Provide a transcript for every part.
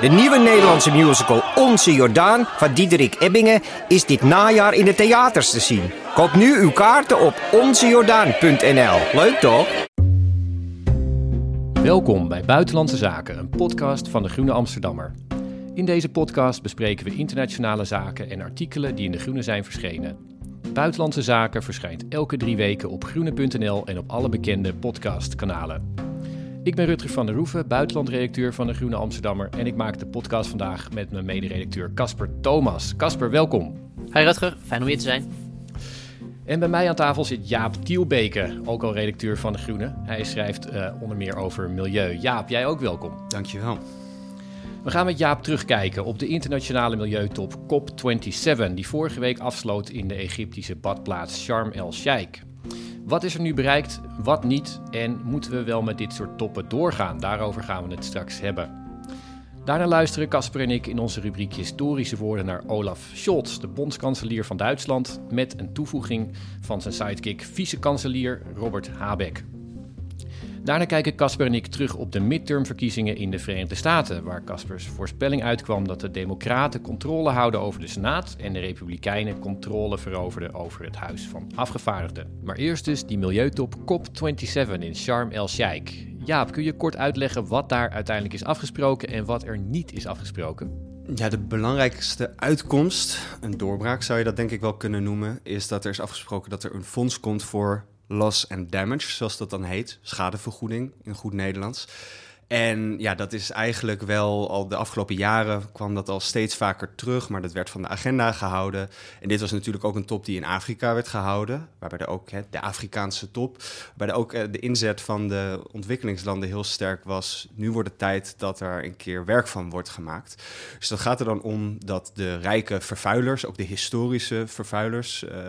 De nieuwe Nederlandse musical Onze Jordaan van Diederik Ebbingen is dit najaar in de theaters te zien. Koop nu uw kaarten op onzejordaan.nl. Leuk toch? Welkom bij Buitenlandse Zaken, een podcast van de Groene Amsterdammer. In deze podcast bespreken we internationale zaken en artikelen die in de Groene zijn verschenen. Buitenlandse Zaken verschijnt elke drie weken op groene.nl en op alle bekende podcastkanalen. Ik ben Rutger van der Roeven, buitenlandredacteur van de Groene Amsterdammer en ik maak de podcast vandaag met mijn mederedacteur Casper Thomas. Casper, welkom. Hi Rutger, fijn om hier te zijn. En bij mij aan tafel zit Jaap Tielbeke, ook al redacteur van De Groene. Hij schrijft eh, onder meer over milieu. Jaap, jij ook welkom. Dankjewel. We gaan met Jaap terugkijken op de internationale milieutop COP27, die vorige week afsloot in de Egyptische badplaats Sharm el-Sheikh. Wat is er nu bereikt, wat niet en moeten we wel met dit soort toppen doorgaan? Daarover gaan we het straks hebben. Daarna luisteren Casper en ik in onze rubriek Historische Woorden naar Olaf Scholz, de bondskanselier van Duitsland, met een toevoeging van zijn sidekick vice-kanselier Robert Habeck. Daarna kijken Casper en ik terug op de midtermverkiezingen in de Verenigde Staten, waar Caspers voorspelling uitkwam dat de Democraten controle houden over de Senaat en de Republikeinen controle veroverden over het Huis van Afgevaardigden. Maar eerst dus die milieutop COP27 in Sharm el-Sheikh. Jaap, kun je kort uitleggen wat daar uiteindelijk is afgesproken en wat er niet is afgesproken? Ja, de belangrijkste uitkomst, een doorbraak zou je dat denk ik wel kunnen noemen, is dat er is afgesproken dat er een fonds komt voor loss and damage, zoals dat dan heet, schadevergoeding in goed Nederlands. En ja, dat is eigenlijk wel al de afgelopen jaren kwam dat al steeds vaker terug, maar dat werd van de agenda gehouden. En dit was natuurlijk ook een top die in Afrika werd gehouden, waarbij er ook hè, de Afrikaanse top, waarbij ook eh, de inzet van de ontwikkelingslanden heel sterk was. Nu wordt het tijd dat er een keer werk van wordt gemaakt. Dus dat gaat er dan om dat de rijke vervuilers, ook de historische vervuilers, eh,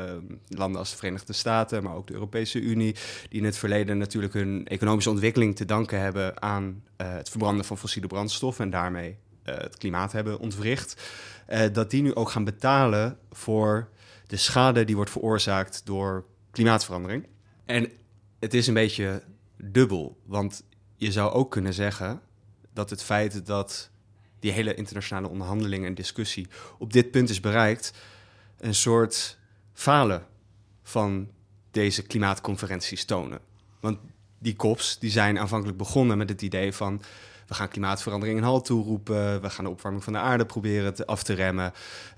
landen als de Verenigde Staten, maar ook de Europese Unie, die in het verleden natuurlijk hun economische ontwikkeling te danken hebben aan het verbranden van fossiele brandstoffen en daarmee uh, het klimaat hebben ontwricht, uh, dat die nu ook gaan betalen voor de schade die wordt veroorzaakt door klimaatverandering. En het is een beetje dubbel, want je zou ook kunnen zeggen dat het feit dat die hele internationale onderhandeling en discussie op dit punt is bereikt, een soort falen van deze klimaatconferenties tonen. Want die kops die zijn aanvankelijk begonnen met het idee van we gaan klimaatverandering een halt toeroepen, we gaan de opwarming van de aarde proberen te, af te remmen.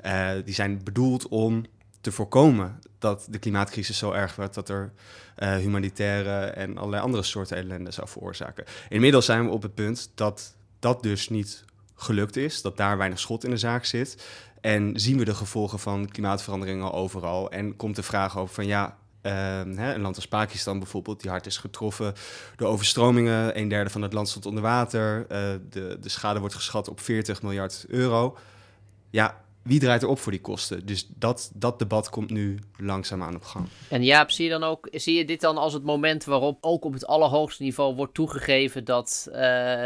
Uh, die zijn bedoeld om te voorkomen dat de klimaatcrisis zo erg werd dat er uh, humanitaire en allerlei andere soorten ellende zou veroorzaken. Inmiddels zijn we op het punt dat dat dus niet gelukt is, dat daar weinig schot in de zaak zit. En zien we de gevolgen van klimaatverandering al overal. En komt de vraag over van ja, hè, een land als Pakistan bijvoorbeeld, die hard is getroffen door overstromingen. Een derde van het land stond onder water. Uh, de, de schade wordt geschat op 40 miljard euro. Ja, wie draait er op voor die kosten? Dus dat, dat debat komt nu langzaamaan op gang. En Jaap, zie je dan ook, zie je dit dan als het moment waarop ook op het allerhoogste niveau wordt toegegeven dat uh,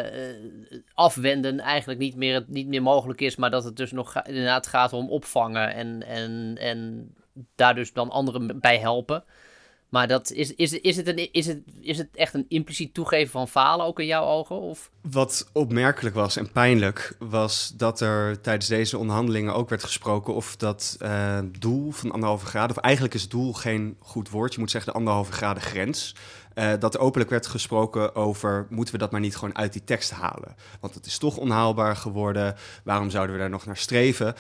afwenden eigenlijk niet meer, niet meer mogelijk is, maar dat het dus nog inderdaad gaat om opvangen en, en, en daar dus dan anderen bij helpen. Maar dat is, is, is, het een, is, het, is het echt een impliciet toegeven van falen ook in jouw ogen? Of? Wat opmerkelijk was en pijnlijk was dat er tijdens deze onderhandelingen ook werd gesproken of dat uh, doel van anderhalve graden, of eigenlijk is doel geen goed woord, je moet zeggen de anderhalve graden grens. Uh, dat er openlijk werd gesproken over moeten we dat maar niet gewoon uit die tekst halen. Want het is toch onhaalbaar geworden. Waarom zouden we daar nog naar streven? Uh,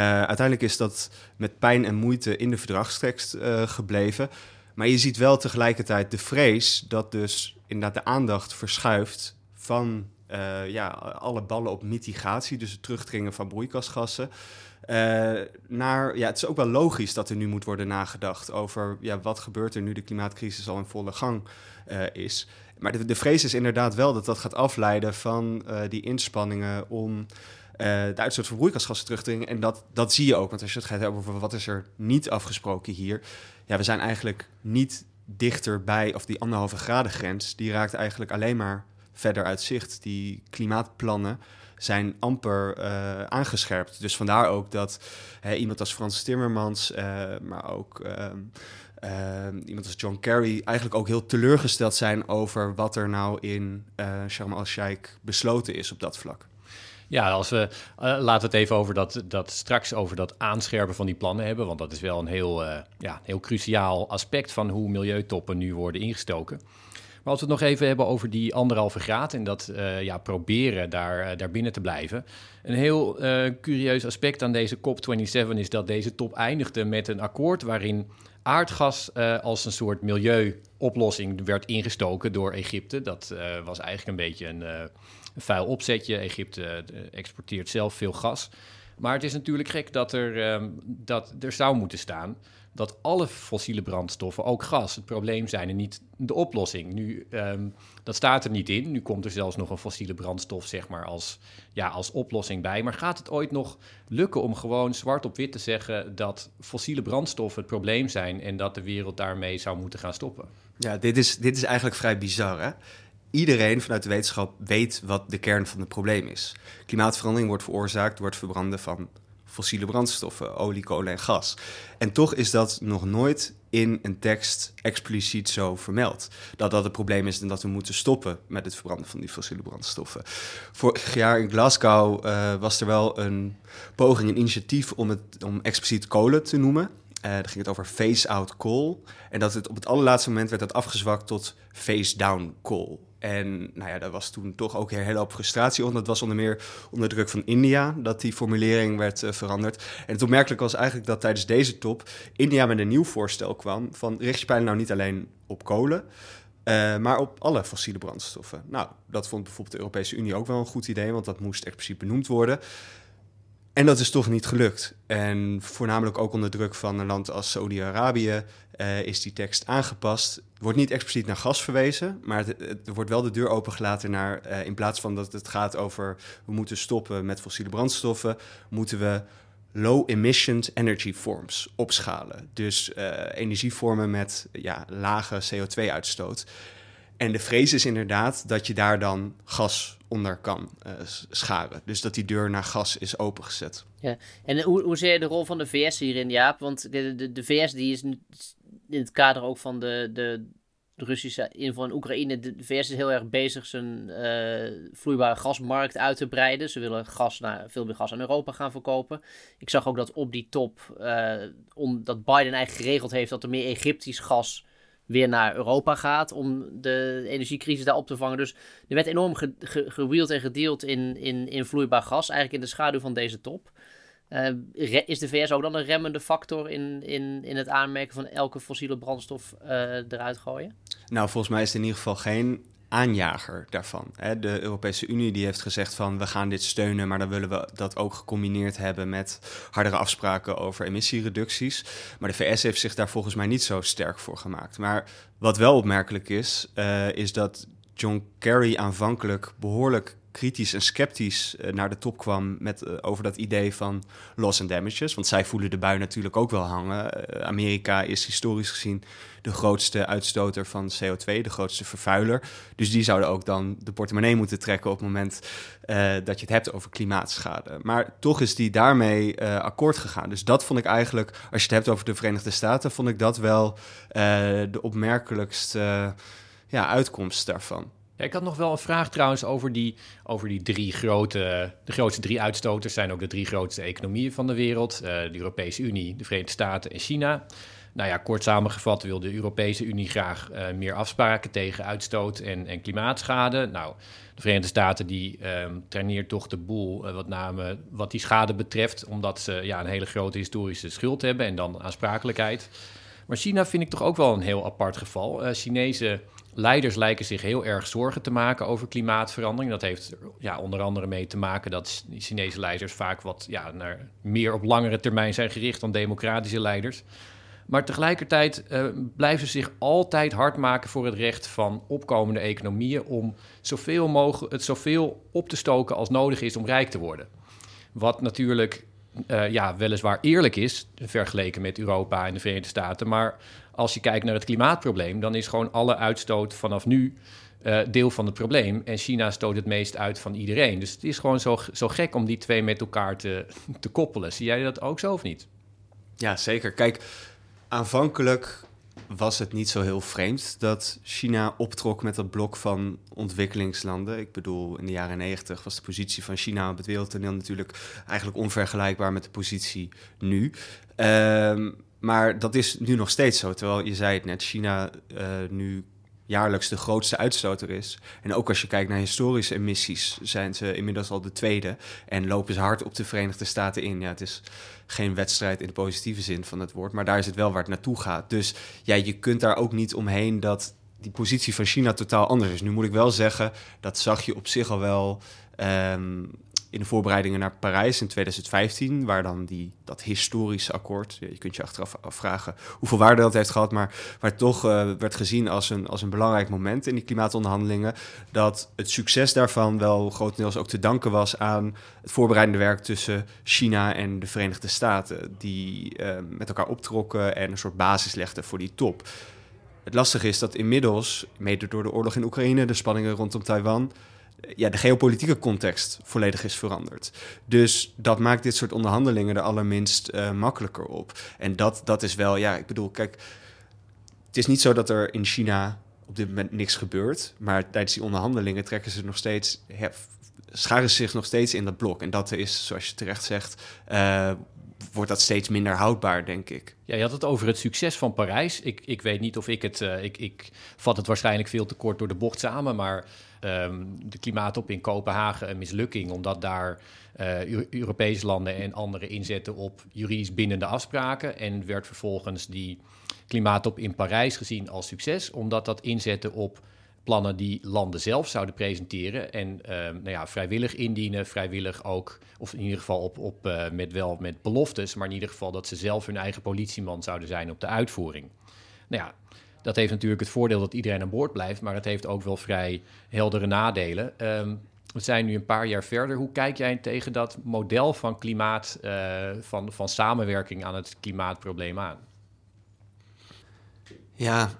uiteindelijk is dat met pijn en moeite in de verdragstekst uh, gebleven. Maar je ziet wel tegelijkertijd de vrees dat dus inderdaad de aandacht verschuift van ja, alle ballen op mitigatie, dus het terugdringen van broeikasgassen. Uh, naar, ja, het is ook wel logisch dat er nu moet worden nagedacht over ja, wat gebeurt er nu de klimaatcrisis al in volle gang uh, is. Maar de, de, vrees is inderdaad wel dat dat gaat afleiden van die inspanningen om de uitstoot van broeikasgassen terugdringen. En dat, dat zie je ook, want als je het gaat hebben over wat is er niet afgesproken hier. Ja, we zijn eigenlijk niet dichterbij, of die anderhalve graden grens, die raakt eigenlijk alleen maar verder uit zicht. Die klimaatplannen zijn amper uh, aangescherpt. Dus vandaar ook dat iemand als Frans Timmermans, uh, maar ook ehm, ehm, iemand als John Kerry eigenlijk ook heel teleurgesteld zijn over wat er nou in uh, Sharm el-Sheikh besloten is op dat vlak. Ja, als we laten het even over dat, dat straks over dat aanscherpen van die plannen hebben, want dat is wel een heel, ja, heel cruciaal aspect van hoe milieutoppen nu worden ingestoken. Maar als we het nog even hebben over die anderhalve graad en dat uh, ja, proberen daar, daar binnen te blijven. Een heel curieus aspect aan deze COP27 is dat deze top eindigde met een akkoord waarin aardgas als een soort milieuoplossing werd ingestoken door Egypte. Dat was eigenlijk een beetje een vuil opzetje. Egypte eh, exporteert zelf veel gas. Maar het is natuurlijk gek dat er, ehm, dat er zou moeten staan dat alle fossiele brandstoffen, ook gas, het probleem zijn en niet de oplossing. Nu, um, dat staat er niet in. Nu komt er zelfs nog een fossiele brandstof, zeg maar, als, ja, als oplossing bij. Maar gaat het ooit nog lukken om gewoon zwart op wit te zeggen dat fossiele brandstoffen het probleem zijn en dat de wereld daarmee zou moeten gaan stoppen? Ja, dit is, dit is eigenlijk vrij bizar, hè? iedereen vanuit de wetenschap weet wat de kern van het probleem is. Klimaatverandering wordt veroorzaakt door het verbranden van fossiele brandstoffen, olie, kolen en gas. En toch is dat nog nooit in een tekst expliciet zo vermeld. Dat dat het probleem is en dat we moeten stoppen met het verbranden van die fossiele brandstoffen. Vorig jaar in Glasgow uh, was er wel een poging, een initiatief om, het, om expliciet kolen te noemen. Uh, daar ging het over face-out coal. En dat het op het allerlaatste moment werd dat afgezwakt tot face-down coal. En nou ja, daar was toen toch ook een hele hoop frustratie onder. Dat was onder meer onder druk van India dat die formulering werd uh, veranderd. En het opmerkelijk was eigenlijk dat tijdens deze top India met een nieuw voorstel kwam van richt je pijlen nou niet alleen op kolen, uh, maar op alle fossiele brandstoffen. Nou, dat vond bijvoorbeeld de Europese Unie ook wel een goed idee, want dat moest expliciet benoemd worden. En dat is toch niet gelukt. En voornamelijk ook onder druk van een land als Saudi-Arabië uh, is die tekst aangepast. Wordt niet expliciet naar gas verwezen, maar er wordt wel de deur opengelaten naar, uh, in plaats van dat het gaat over we moeten stoppen met fossiele brandstoffen, moeten we low emission energy forms opschalen. Dus uh, energievormen met ja, lage CO2-uitstoot. En de vrees is inderdaad dat je daar dan gas onder kan uh, scharen. Dus dat die deur naar gas is opengezet. Ja, en hoe, hoe zie je de rol van de VS hierin, Jaap? Want de, de, de VS die is in het kader ook van de, de, Russische inval in Oekraïne. De VS is heel erg bezig zijn uh, vloeibare gasmarkt uit te breiden. Ze willen gas naar, veel meer gas aan Europa gaan verkopen. Ik zag ook dat op die top, uh, om, dat Biden eigenlijk geregeld heeft dat er meer Egyptisch gas weer naar Europa gaat om de energiecrisis daar op te vangen. Dus er werd enorm ge, gewield en gedeeld in, in, in vloeibaar gas, eigenlijk in de schaduw van deze top. Uh, is de VS ook dan een remmende factor in, in, in het aanmerken van elke fossiele brandstof uh, eruit gooien? Nou, volgens mij is het in ieder geval geen aanjager daarvan. De Europese Unie die heeft gezegd van we gaan dit steunen, maar dan willen we dat ook gecombineerd hebben met hardere afspraken over emissiereducties. Maar de VS heeft zich daar volgens mij niet zo sterk voor gemaakt. Maar wat wel opmerkelijk is, uh, is dat John Kerry aanvankelijk behoorlijk kritisch en sceptisch uh, naar de top kwam met, uh, over dat idee van loss and damages. Want zij voelen de bui natuurlijk ook wel hangen. Uh, Amerika is historisch gezien de grootste uitstoter van CO2, de grootste vervuiler. Dus die zouden ook dan de portemonnee moeten trekken op het moment dat je het hebt over klimaatschade. Maar toch is die daarmee akkoord gegaan. Dus dat vond ik eigenlijk, als je het hebt over de Verenigde Staten, vond ik dat wel de opmerkelijkste ja, uitkomst daarvan. Ik had nog wel een vraag trouwens over die, over die drie grote... De grootste drie uitstoters zijn ook de drie grootste economieën van de wereld. Uh, de Europese Unie, de Verenigde Staten en China. Nou ja, kort samengevat wil de Europese Unie graag uh, meer afspraken tegen uitstoot en, en klimaatschade. Nou, de Verenigde Staten die um, traineert toch de boel, uh, wat, name, wat die schade betreft... omdat ze ja, een hele grote historische schuld hebben en dan aansprakelijkheid... Maar China vind ik toch ook wel een heel apart geval. Chinese leiders lijken zich heel erg zorgen te maken over klimaatverandering. Dat heeft ja, onder andere mee te maken dat Chinese leiders vaak wat ja, naar meer op langere termijn zijn gericht dan democratische leiders. Maar tegelijkertijd uh, blijven ze zich altijd hard maken voor het recht van opkomende economieën om zoveel mogelijk, het zoveel op te stoken als nodig is om rijk te worden. Wat natuurlijk uh, ja, weliswaar eerlijk is, vergeleken met Europa en de Verenigde Staten. Maar als je kijkt naar het klimaatprobleem, dan is gewoon alle uitstoot vanaf nu uh, deel van het probleem. En China stoot het meest uit van iedereen. Dus het is gewoon zo, zo gek om die twee met elkaar te, te koppelen. Zie jij dat ook zo of niet? Ja, zeker. Kijk, aanvankelijk was het niet zo heel vreemd dat China optrok met dat blok van ontwikkelingslanden. Ik bedoel, in de jaren negentig was de positie van China op het wereldtoneel natuurlijk eigenlijk onvergelijkbaar met de positie nu. Ehm, maar dat is nu nog steeds zo. Terwijl je zei het net, China uh, nu jaarlijks de grootste uitstoter is. En ook als je kijkt naar historische emissies, zijn ze inmiddels al de tweede. En lopen ze hard op de Verenigde Staten in. Ja, het is geen wedstrijd in de positieve zin van het woord, maar daar is het wel waar het naartoe gaat. Dus ja, je kunt daar ook niet omheen dat die positie van China totaal anders is. Nu moet ik wel zeggen, dat zag je op zich al wel um, in de voorbereidingen naar Parijs in 2015, waar dan die, dat historische akkoord, je kunt je achteraf afvragen hoeveel waarde dat heeft gehad, maar waar toch uh, werd gezien als een, als een belangrijk moment in die klimaatonderhandelingen, dat het succes daarvan wel grotendeels ook te danken was aan het voorbereidende werk tussen China en de Verenigde Staten, die uh, met elkaar optrokken en een soort basis legden voor die top. Het lastige is dat inmiddels, mede door de oorlog in Oekraïne, de spanningen rondom Taiwan, ja, de geopolitieke context volledig is veranderd. Dus dat maakt dit soort onderhandelingen er allerminst uh, makkelijker op. En dat, dat is wel, ja, ik bedoel, kijk, het is niet zo dat er in China op dit moment niks gebeurt, maar tijdens die onderhandelingen trekken ze nog steeds, scharen ze zich nog steeds in dat blok. En dat is, zoals je terecht zegt, uh, wordt dat steeds minder houdbaar, denk ik. Ja, je had het over het succes van Parijs. Ik, ik weet niet of ik het... Uh, ik, ik vat het waarschijnlijk veel te kort door de bocht samen, maar um, de klimaatop in Kopenhagen een mislukking, omdat daar uh, Europese landen en anderen inzetten op juridisch bindende afspraken. En werd vervolgens die klimaatop in Parijs gezien als succes, omdat dat inzette op plannen die landen zelf zouden presenteren en uh, nou ja, vrijwillig indienen, vrijwillig ook, of in ieder geval op, op, uh, met wel met beloftes, maar in ieder geval dat ze zelf hun eigen politieman zouden zijn op de uitvoering. Nou ja, dat heeft natuurlijk het voordeel dat iedereen aan boord blijft, maar het heeft ook wel vrij heldere nadelen. Um, we zijn nu een paar jaar verder. Hoe kijk jij tegen dat model van klimaat, uh, van, van samenwerking aan het klimaatprobleem aan? Ja,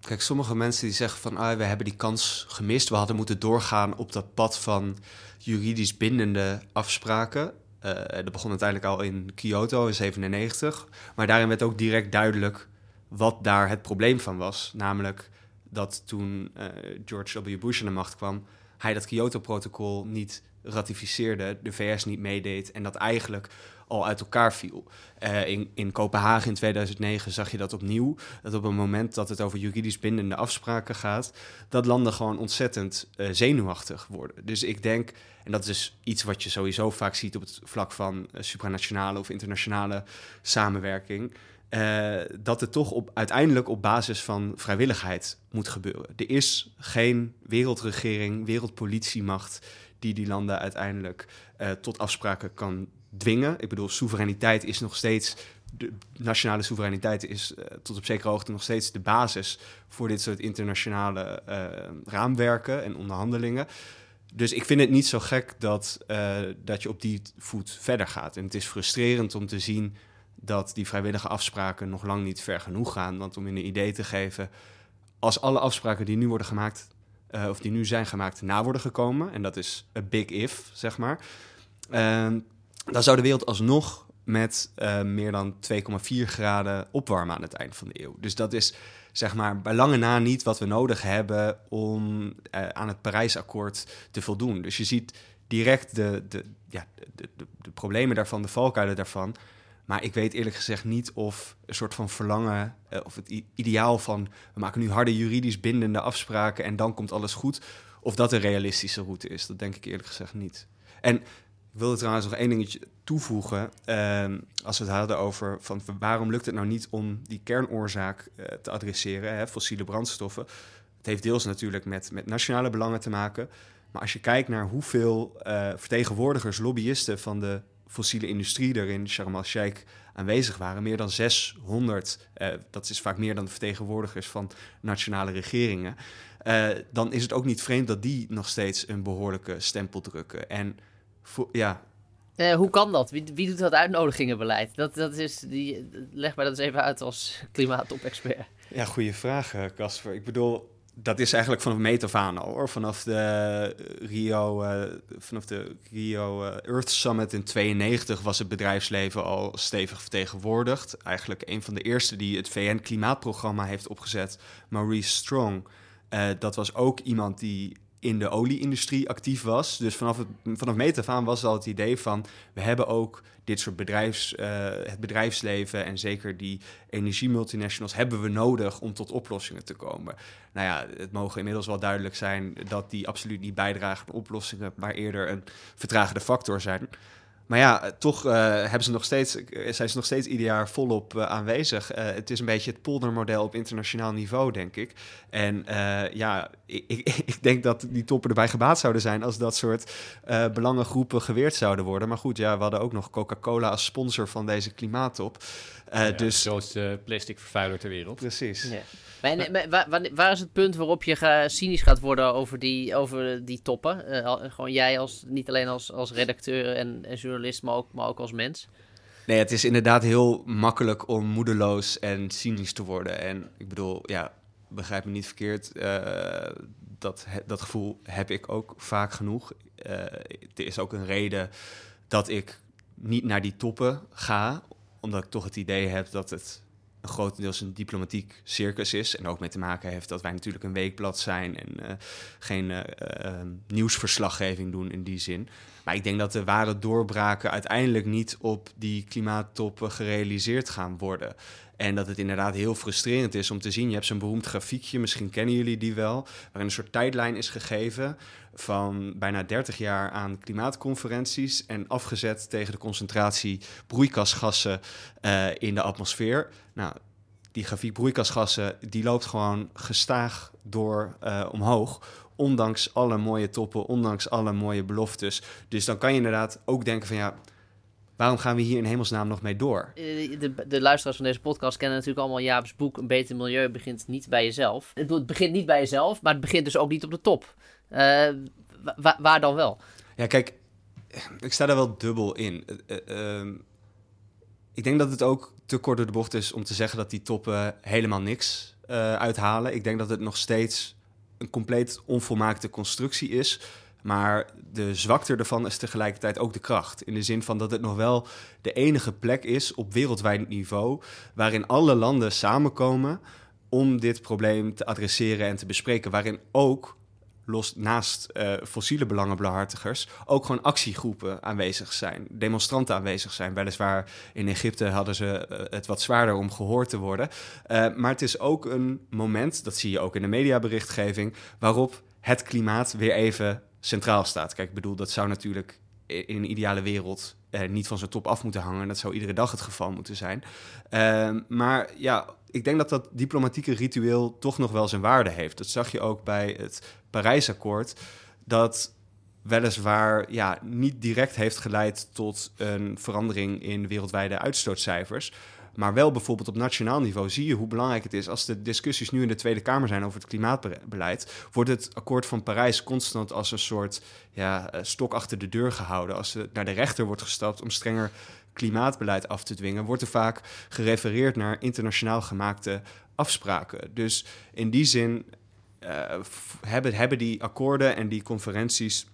kijk, sommige mensen die zeggen van ah, we hebben die kans gemist. We hadden moeten doorgaan op dat pad van juridisch bindende afspraken. Uh, dat begon uiteindelijk al in Kyoto in 97. Maar daarin werd ook direct duidelijk wat daar het probleem van was. Namelijk dat toen uh, George W. Bush aan de macht kwam, hij dat Kyoto-protocol niet ratificeerde, de VS niet meedeed en dat eigenlijk al uit elkaar viel. Uh, in, in Kopenhagen in 2009 zag je dat opnieuw. Dat op het moment dat het over juridisch bindende afspraken gaat, dat landen gewoon ontzettend uh, zenuwachtig worden. Dus ik denk, en dat is iets wat je sowieso vaak ziet op het vlak van supranationale of internationale samenwerking. Uh, dat het toch op, uiteindelijk op basis van vrijwilligheid moet gebeuren. Er is geen wereldregering, wereldpolitiemacht die die landen uiteindelijk uh, tot afspraken kan dwingen. Ik bedoel, soevereiniteit is nog steeds. De nationale soevereiniteit is uh, tot op zekere hoogte nog steeds de basis voor dit soort internationale raamwerken en onderhandelingen. Dus ik vind het niet zo gek dat, dat je op die voet verder gaat. En het is frustrerend om te zien dat die vrijwillige afspraken nog lang niet ver genoeg gaan. Want om je een idee te geven, als alle afspraken die nu worden gemaakt, uh, of die nu zijn gemaakt, na worden gekomen, en dat is a big if, zeg maar, uh, dan zou de wereld alsnog met uh, meer dan 2,4 graden opwarmen aan het eind van de eeuw. Dus dat is zeg maar bij lange na niet wat we nodig hebben om uh, aan het Parijsakkoord te voldoen. Dus je ziet direct de, de, ja, de, de, de problemen daarvan, de valkuilen daarvan. Maar ik weet eerlijk gezegd niet of een soort van verlangen, uh, of het ideaal van we maken nu harde juridisch bindende afspraken en dan komt alles goed, of dat een realistische route is. Dat denk ik eerlijk gezegd niet. En ik wilde trouwens nog één dingetje toevoegen. Uh, als we het hadden over van waarom lukt het nou niet om die kernoorzaak uh, te adresseren, hè, fossiele brandstoffen. Het heeft deels natuurlijk met, met nationale belangen te maken. Maar als je kijkt naar hoeveel uh, vertegenwoordigers, lobbyisten van de fossiele industrie er in Sharm el-Sheikh aanwezig waren. Meer dan 600, uh, eh, dat is vaak meer dan de vertegenwoordigers van nationale regeringen. Uh, dan is het ook niet vreemd dat die nog steeds een behoorlijke stempel drukken. En ja, Eh, hoe kan dat? Wie, wie doet dat uitnodigingenbeleid? Dat, dat is, die, leg mij dat eens even uit als klimaattop-expert. Ja, goede vraag, eh, Casper. Ik bedoel, dat is eigenlijk vanaf meet af aan al, hoor. Vanaf de Rio, uh, vanaf de Rio uh, Earth Summit in 92 was het bedrijfsleven al stevig vertegenwoordigd. Eigenlijk een van de eerste die het VN-klimaatprogramma heeft opgezet, Maurice Strong. Uh, dat was ook iemand die in de olieindustrie actief was. Dus vanaf, het, vanaf meet aan was al het idee van... we hebben ook dit soort bedrijfs, uh, het bedrijfsleven... en zeker die energiemultinationals hebben we nodig om tot oplossingen te komen. Nou ja, het mogen inmiddels wel duidelijk zijn... dat die absoluut niet bijdragen aan oplossingen... maar eerder een vertragende factor zijn... Maar ja, toch uh, hebben ze nog steeds, zijn ze nog steeds ieder jaar volop aanwezig. Het is een beetje het poldermodel op internationaal niveau, denk ik. En ja, ik, ik, ik, denk dat die toppen erbij gebaat zouden zijn als dat soort belangengroepen geweerd zouden worden. Maar goed, ja, we hadden ook nog Coca-Cola als sponsor van deze klimaattop. Ja, dus... De grootste plastic vervuiler ter wereld. Precies. Ja. Maar, maar, waar, waar, is het punt waarop je ga, cynisch gaat worden over die, over die toppen? Uh, gewoon jij als, niet alleen als, als redacteur en, en journalist, maar ook, maar ook als mens. Nee, het is inderdaad heel makkelijk om moedeloos en cynisch te worden. En ik bedoel, ja, begrijp me niet verkeerd. Uh, dat, dat gevoel heb ik ook vaak genoeg. Uh, er is ook een reden dat ik niet naar die toppen ga. Omdat ik toch het idee heb dat het een grotendeels een diplomatiek circus is. En ook mee te maken heeft dat wij natuurlijk een weekblad zijn en uh, geen uh, uh, nieuwsverslaggeving doen in die zin. Maar ik denk dat de ware doorbraken uiteindelijk niet op die klimaattoppen gerealiseerd gaan worden. En dat het inderdaad heel frustrerend is om te zien. Je hebt zo'n beroemd grafiekje, misschien kennen jullie die wel, waarin een soort tijdlijn is gegeven van bijna 30 jaar aan klimaatconferenties en afgezet tegen de concentratie broeikasgassen uh, in de atmosfeer. Nou, die grafiek broeikasgassen die loopt gewoon gestaag door uh, omhoog. Ondanks alle mooie toppen, ondanks alle mooie beloftes. Dus dan kan je inderdaad ook denken van ja, waarom gaan we hier in hemelsnaam nog mee door? De, de, luisteraars van deze podcast kennen natuurlijk allemaal Jaap's boek... Een beter milieu begint niet bij jezelf. Het begint niet bij jezelf, maar het begint dus ook niet op de top. Wa waar dan wel? Ja, kijk, ik sta daar wel dubbel in. Uh, uh, ik denk dat het ook te kort door de bocht is om te zeggen dat die toppen helemaal niks uithalen. Ik denk dat het nog steeds een compleet onvolmaakte constructie is. Maar de zwakte ervan is tegelijkertijd ook de kracht. In de zin van dat het nog wel de enige plek is op wereldwijd niveau waarin alle landen samenkomen om dit probleem te adresseren en te bespreken. Waarin ook los naast uh, fossiele belangenbehartigers ook gewoon actiegroepen aanwezig zijn, demonstranten aanwezig zijn. Weliswaar in Egypte hadden ze uh, het wat zwaarder om gehoord te worden. Uh, maar het is ook een moment, dat zie je ook in de mediaberichtgeving, waarop het klimaat weer even centraal staat. Kijk, ik bedoel, dat zou natuurlijk in een ideale wereld niet van zijn top af moeten hangen. Dat zou iedere dag het geval moeten zijn. Uh, maar ja, ik denk dat dat diplomatieke ritueel toch nog wel zijn waarde heeft. Dat zag je ook bij het Parijsakkoord. Dat weliswaar ja, niet direct heeft geleid tot een verandering in wereldwijde uitstootcijfers. Maar wel bijvoorbeeld op nationaal niveau zie je hoe belangrijk het is. Als de discussies nu in de Tweede Kamer zijn over het klimaatbeleid, wordt het akkoord van Parijs constant als een soort ja, stok achter de deur gehouden. Als er naar de rechter wordt gestapt om strenger klimaatbeleid af te dwingen, wordt er vaak gerefereerd naar internationaal gemaakte afspraken. Dus in die zin hebben, hebben die akkoorden en die conferenties,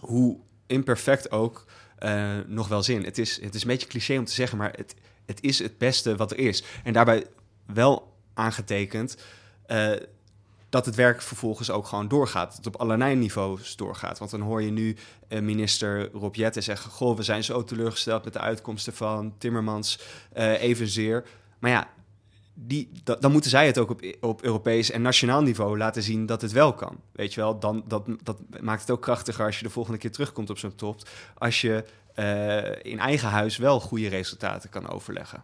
hoe imperfect ook, uh, nog wel zin. Het is, het is een beetje cliché om te zeggen, maar het, het is het beste wat er is. En daarbij wel aangetekend uh, dat het werk vervolgens ook gewoon doorgaat. Dat het op allerlei niveaus doorgaat. Want dan hoor je nu minister Rob zeggen... goh, we zijn zo teleurgesteld met de uitkomsten van Timmermans evenzeer. Maar ja, die, da, dan moeten zij het ook op, op Europees en nationaal niveau laten zien dat het wel kan. Weet je wel, dan, dat, dat maakt het ook krachtiger als je de volgende keer terugkomt op zo'n top. Als je uh, in eigen huis wel goede resultaten kan overleggen.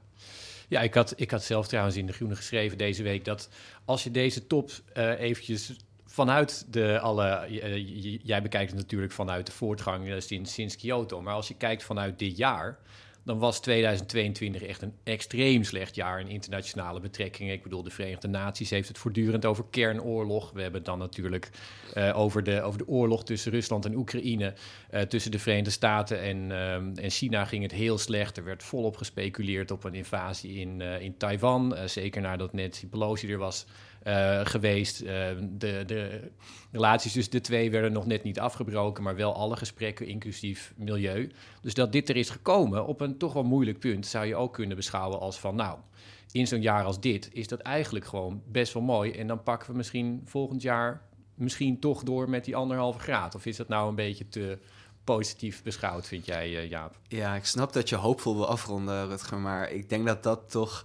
Ja, ik had, ik had zelf trouwens in De Groene geschreven deze week dat als je deze top uh, eventjes vanuit de alle. Uh, jij bekijkt het natuurlijk vanuit de voortgang sinds, sinds Kyoto. Maar als je kijkt vanuit dit jaar. Dan was 2022 echt een extreem slecht jaar in internationale betrekkingen. Ik bedoel, de Verenigde Naties heeft het voortdurend over kernoorlog. We hebben het dan natuurlijk uh, over, de, over de oorlog tussen Rusland en Oekraïne. Uh, tussen de Verenigde Staten en, uh, en China ging het heel slecht. Er werd volop gespeculeerd op een invasie in, in Taiwan. zeker nadat Nancy Pelosi er was uh, geweest. Uh, de, de relaties tussen de twee werden nog net niet afgebroken, maar wel alle gesprekken, inclusief milieu. Dus dat dit er is gekomen op een toch wel moeilijk punt, zou je ook kunnen beschouwen als van, nou, in zo'n jaar als dit is dat eigenlijk gewoon best wel mooi. En dan pakken we misschien volgend jaar misschien toch door met die anderhalve graad. Of is dat nou een beetje te positief beschouwd, vind jij, uh, Jaap? Ja, ik snap dat je hoopvol wil afronden, Rutger, maar ik denk dat dat toch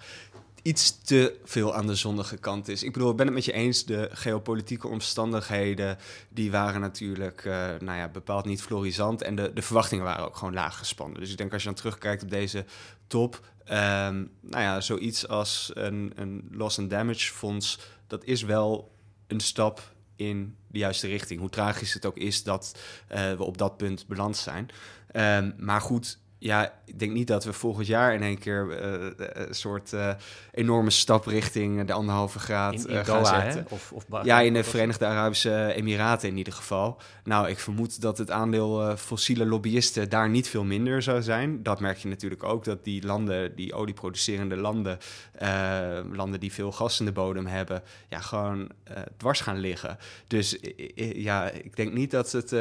iets te veel aan de zonnige kant is. Ik bedoel, ben het met je eens. De geopolitieke omstandigheden, die waren natuurlijk uh, nou ja, bepaald niet florisant. En de, de verwachtingen waren ook gewoon laag gespannen. Dus ik denk als je dan terugkijkt op deze top... Um, nou ja, zoiets als een, een loss and damage fonds... dat is wel een stap in de juiste richting. Hoe tragisch het ook is dat uh, we op dat punt beland zijn. Um, maar goed, ja, ik denk niet dat we volgend jaar in één keer uh, een soort uh, enorme stap richting de anderhalve graad in, in gaan zetten. Of, of ja, in de Verenigde Arabische Emiraten in ieder geval. Nou, ik vermoed dat het aandeel fossiele lobbyisten daar niet veel minder zou zijn. Dat merk je natuurlijk ook, dat die landen, die olieproducerende landen, landen die veel gas in de bodem hebben, ja, gewoon dwars gaan liggen. Dus ja, ik denk niet dat het...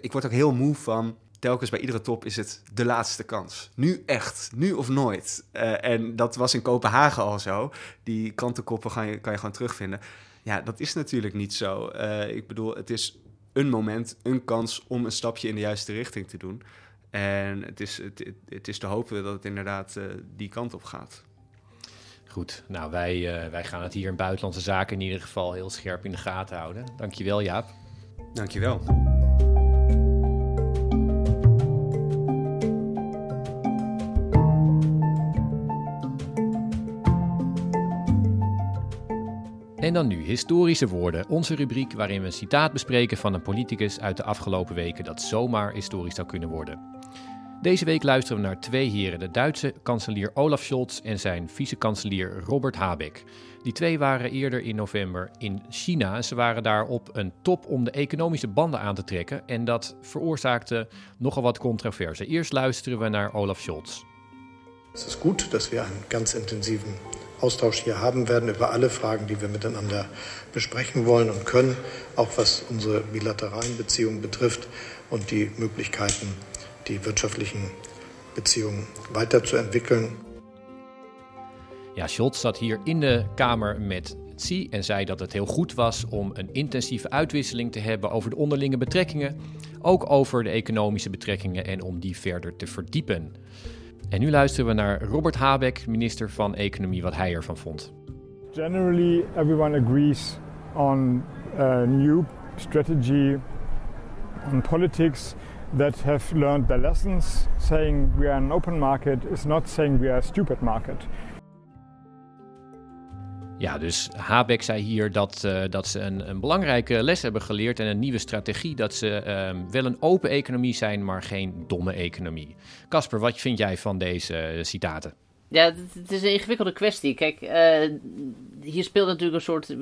ik word ook heel moe van telkens bij iedere top is het de laatste kans. Nu echt, nu of nooit. Uh, en dat was in Kopenhagen al zo. Die krantenkoppen kan je, kan je gewoon terugvinden. Ja, dat is natuurlijk niet zo. Uh, ik bedoel, het is een moment, een kans om een stapje in de juiste richting te doen. En het is, het, het is te hopen dat het inderdaad uh, die kant op gaat. Goed, nou wij, wij gaan het hier in Buitenlandse Zaken in ieder geval heel scherp in de gaten houden. Dankjewel Jaap. Dankjewel. En dan nu historische woorden, onze rubriek waarin we een citaat bespreken van een politicus uit de afgelopen weken dat zomaar historisch zou kunnen worden. Deze week luisteren we naar twee heren, de Duitse kanselier Olaf Scholz en zijn vice-kanselier Robert Habeck. Die twee waren eerder in november in China. Ze waren daar op een top om de economische banden aan te trekken en dat veroorzaakte nogal wat controverse. Eerst luisteren we naar Olaf Scholz. Het is goed dat we een ganz intensiven Austausch hier haben werden über alle Fragen, die wir miteinander besprechen wollen und können, auch was unsere bilateralen Beziehungen betrifft und die Möglichkeiten, die wirtschaftlichen Beziehungen weiterzuentwickeln. Ja, Scholz zat hier in de Kamer met Xi en zei dat het heel goed was om een intensieve uitwisseling te hebben over de onderlinge betrekkingen, ook over de economische betrekkingen en om die verder te verdiepen. En nu luisteren we naar Robert Habeck, minister van Economie, wat hij ervan vond. Generally, everyone agrees on a new strategy on politics that have learned their lessons. Saying we are an open market is not saying we are a stupid market. Ja, dus Habeck zei hier dat, uh, dat ze een, een, belangrijke les hebben geleerd en een nieuwe strategie. Dat ze uh, wel een open economie zijn, maar geen domme economie. Casper, wat vind jij van deze uh, citaten? Ja, het is een ingewikkelde kwestie. Kijk, eh, hier speelt natuurlijk een soort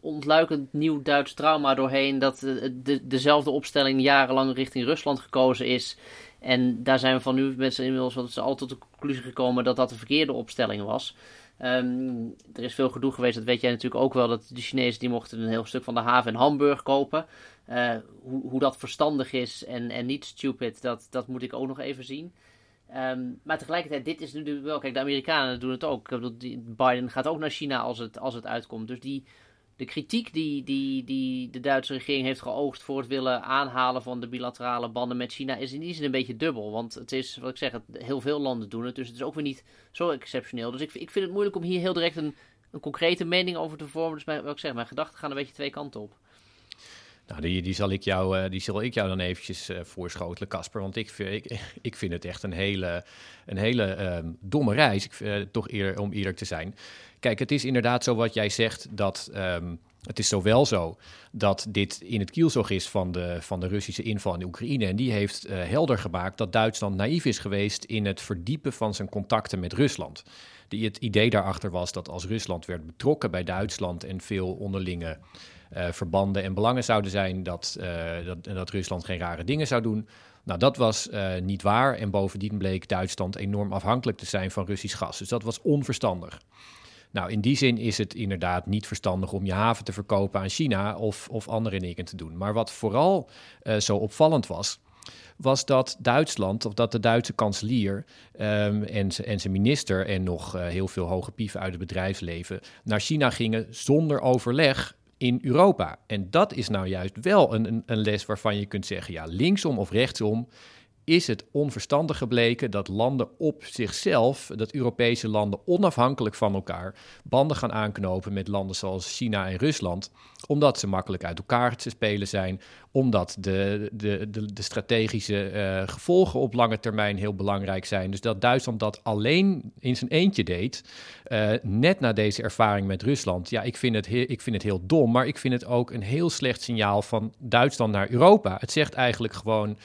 ontluikend nieuw Duits trauma doorheen. Dat de, dezelfde opstelling jarenlang richting Rusland gekozen is. En daar zijn we van nu mensen inmiddels al tot de conclusie gekomen dat dat de verkeerde opstelling was. Um, er is veel gedoe geweest, dat weet jij natuurlijk ook wel, dat de Chinezen die mochten een heel stuk van de haven in Hamburg kopen. Uh, hoe, hoe dat verstandig is en, en niet stupid, dat, dat moet ik ook nog even zien. Um, maar tegelijkertijd, dit is natuurlijk wel, kijk, de Amerikanen doen het ook. Biden gaat ook naar China als het, als het uitkomt. Dus die, de kritiek die, die, die de Duitse regering heeft geoogst voor het willen aanhalen van de bilaterale banden met China, is in die zin een beetje dubbel. Want het is, wat ik zeg, heel veel landen doen het. Dus het is ook weer niet zo exceptioneel. Dus ik, ik vind het moeilijk om hier heel direct een, een concrete mening over te vormen. Dus mijn, wat ik zeg, mijn gedachten gaan een beetje twee kanten op. Nou, die, die, zal ik jou, die zal ik jou dan eventjes uh, voorschotelen, Casper. Want ik, ik, ik vind het echt een hele, een hele uh, domme reis, ik, toch eer, om eerlijk te zijn. Kijk, het is inderdaad zo wat jij zegt, dat um, Het is zowel zo dat dit in het kielzog is van de, van de Russische inval in Oekraïne. En die heeft helder gemaakt dat Duitsland naïef is geweest in het verdiepen van zijn contacten met Rusland. Die, het idee daarachter was dat als Rusland werd betrokken bij Duitsland en veel onderlinge uh, verbanden en belangen zouden zijn, dat, uh, dat, dat Rusland geen rare dingen zou doen. Nou, dat was niet waar. En bovendien bleek Duitsland enorm afhankelijk te zijn van Russisch gas. Dus dat was onverstandig. Nou, in die zin is het inderdaad niet verstandig om je haven te verkopen aan China of, of andere dingen te doen. Maar wat vooral zo opvallend was, was dat Duitsland, of dat de Duitse kanselier um, en, en zijn minister en nog heel veel hoge pieven uit het bedrijfsleven naar China gingen zonder overleg in Europa. En dat is nou juist wel een, een, les waarvan je kunt zeggen, ja, linksom of rechtsom is het onverstandig gebleken dat landen op zichzelf, dat Europese landen onafhankelijk van elkaar, banden gaan aanknopen met landen zoals China en Rusland, omdat ze makkelijk uit elkaar te spelen zijn, omdat de, de, de, strategische uh, gevolgen op lange termijn heel belangrijk zijn. Dus dat Duitsland dat alleen in zijn eentje deed, uh, net na deze ervaring met Rusland, ja, ik vind, het ik vind het heel dom, maar ik vind het ook een heel slecht signaal van Duitsland naar Europa. Het zegt eigenlijk gewoon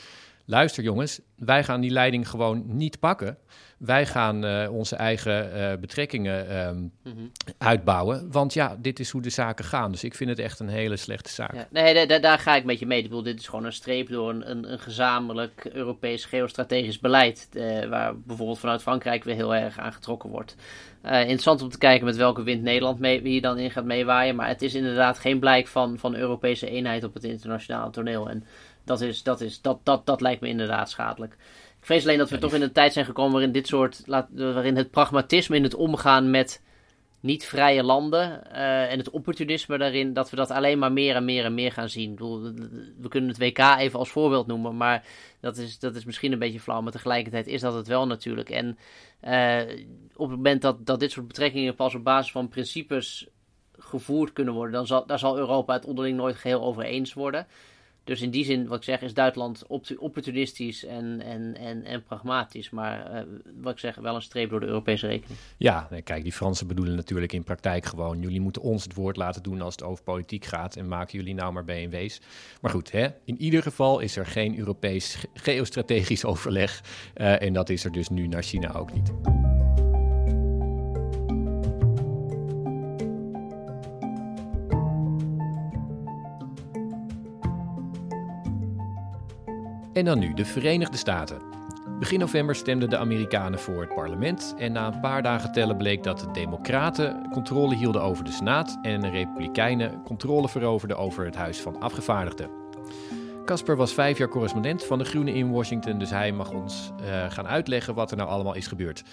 luister jongens, wij gaan die leiding gewoon niet pakken. Wij gaan uh, onze eigen uh, betrekkingen um, mm-hmm. uitbouwen. Want ja, dit is hoe de zaken gaan. Dus ik vind het echt een hele slechte zaak. Ja, nee, daar, ga ik met je mee. Ik bedoel, dit is gewoon een streep door een, een, een gezamenlijk Europees geostrategisch beleid. Uh, waar bijvoorbeeld vanuit Frankrijk weer heel erg aan getrokken wordt. interessant om te kijken met welke wind Nederland mee, hier dan in gaat meewaaien. Maar het is inderdaad geen blijk van, van Europese eenheid op het internationale toneel. En dat, is, dat, is, dat, dat, dat lijkt me inderdaad schadelijk. Ik vrees alleen dat we toch in een tijd zijn gekomen waarin dit soort, waarin het pragmatisme in het omgaan met niet vrije landen uh, en het opportunisme daarin, dat we dat alleen maar meer en meer en meer gaan zien. We kunnen het WK even als voorbeeld noemen, maar dat is, dat is misschien een beetje flauw, maar tegelijkertijd is dat het wel natuurlijk. En uh, op het moment dat, dat dit soort betrekkingen pas op basis van principes gevoerd kunnen worden, dan zal, daar zal Europa het onderling nooit geheel over eens worden. Dus in die zin, wat ik zeg, is Duitsland opportunistisch en, en, en, en pragmatisch. Maar uh, wat ik zeg, wel een streep door de Europese rekening. Ja, kijk, die Fransen bedoelen natuurlijk in praktijk gewoon... jullie moeten ons het woord laten doen als het over politiek gaat... en maken jullie nou maar BNW's. Maar goed, hè, in ieder geval is er geen Europees geostrategisch overleg. Uh, en dat is er dus nu naar China ook niet. En dan nu de Verenigde Staten. Begin november stemden de Amerikanen voor het parlement en na een paar dagen tellen bleek dat de Democraten controle hielden over de Senaat en de Republikeinen controle veroverden over het Huis van Afgevaardigden. Casper was vijf jaar correspondent van de Groenen in Washington, dus hij mag ons uh, gaan uitleggen wat er nou allemaal is gebeurd.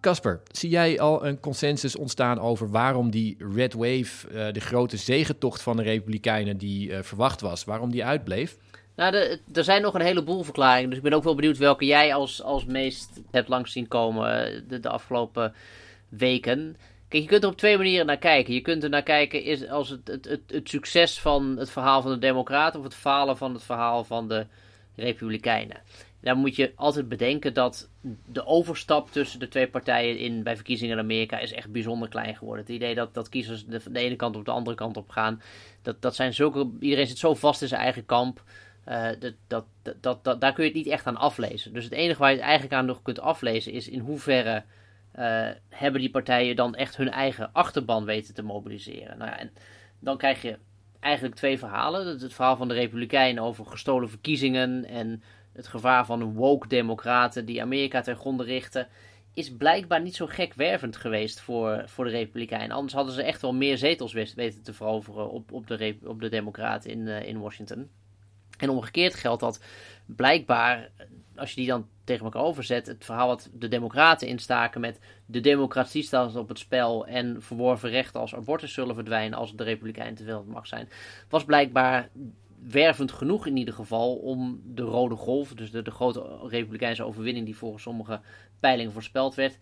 Casper, zie jij al een consensus ontstaan over waarom die Red Wave, uh, de grote zegentocht van de Republikeinen die uh, verwacht was, waarom die uitbleef? Nou, er zijn nog een heleboel verklaringen. Dus ik ben ook wel benieuwd welke jij als, als meest hebt langs zien komen eh, de, de afgelopen weken. Kijk, je kunt er op twee manieren naar kijken. Je kunt er naar kijken is als het, het, het, het succes van het verhaal van de Democraten of het falen van het verhaal van de Republikeinen. Dan moet je altijd bedenken dat de overstap tussen de twee partijen in, bij verkiezingen in Amerika is echt bijzonder klein geworden. Het idee dat, dat kiezers de, de ene kant op de andere kant op gaan, dat, dat zijn zulke, iedereen zit zo vast in zijn eigen kamp. Uh, dat, dat, dat, daar kun je het niet echt aan aflezen. Dus het enige waar je het eigenlijk aan nog kunt aflezen is in hoeverre uh, hebben die partijen dan echt hun eigen achterban weten te mobiliseren. Nou ja, en dan krijg je eigenlijk twee verhalen. Het verhaal van de Republikeinen over gestolen verkiezingen en het gevaar van een woke democraten die Amerika ten gronde richten. Is blijkbaar niet zo gek wervend geweest voor, voor de Republikeinen. Anders hadden ze echt wel meer zetels weten te veroveren op, op, de, op de Democraten in, uh, in Washington. En omgekeerd geldt dat blijkbaar, als je die dan tegen elkaar overzet, het verhaal wat de Democraten instaken met de democratie staat op het spel en verworven rechten als abortus zullen verdwijnen als de Republikeinen te veel mag zijn, was blijkbaar wervend genoeg in ieder geval om de rode golf, dus de, de grote republikeinse overwinning die volgens sommige peilingen voorspeld werd,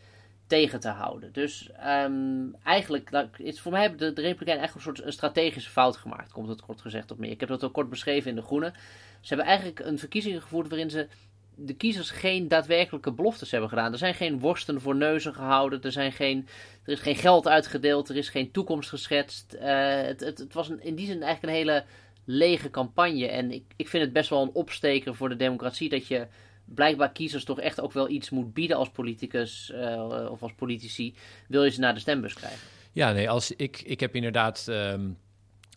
tegen te houden. Dus um, eigenlijk, is voor mij hebben de, de Republikeinen eigenlijk een soort een strategische fout gemaakt, komt het kort gezegd op neer. Ik heb dat ook kort beschreven in De Groene. Ze hebben eigenlijk een verkiezing gevoerd waarin ze de kiezers geen daadwerkelijke beloftes hebben gedaan. Er zijn geen worsten voor neuzen gehouden, er, zijn geen, er is geen geld uitgedeeld, er is geen toekomst geschetst. Uh, het, het, het, was een, in die zin eigenlijk een hele lege campagne. En ik, ik vind het best wel een opsteker voor de democratie dat je blijkbaar kiezers toch echt ook wel iets moet bieden als politicus uh, of als politici, wil je ze naar de stembus krijgen. Ja, nee, als ik, ik heb inderdaad um,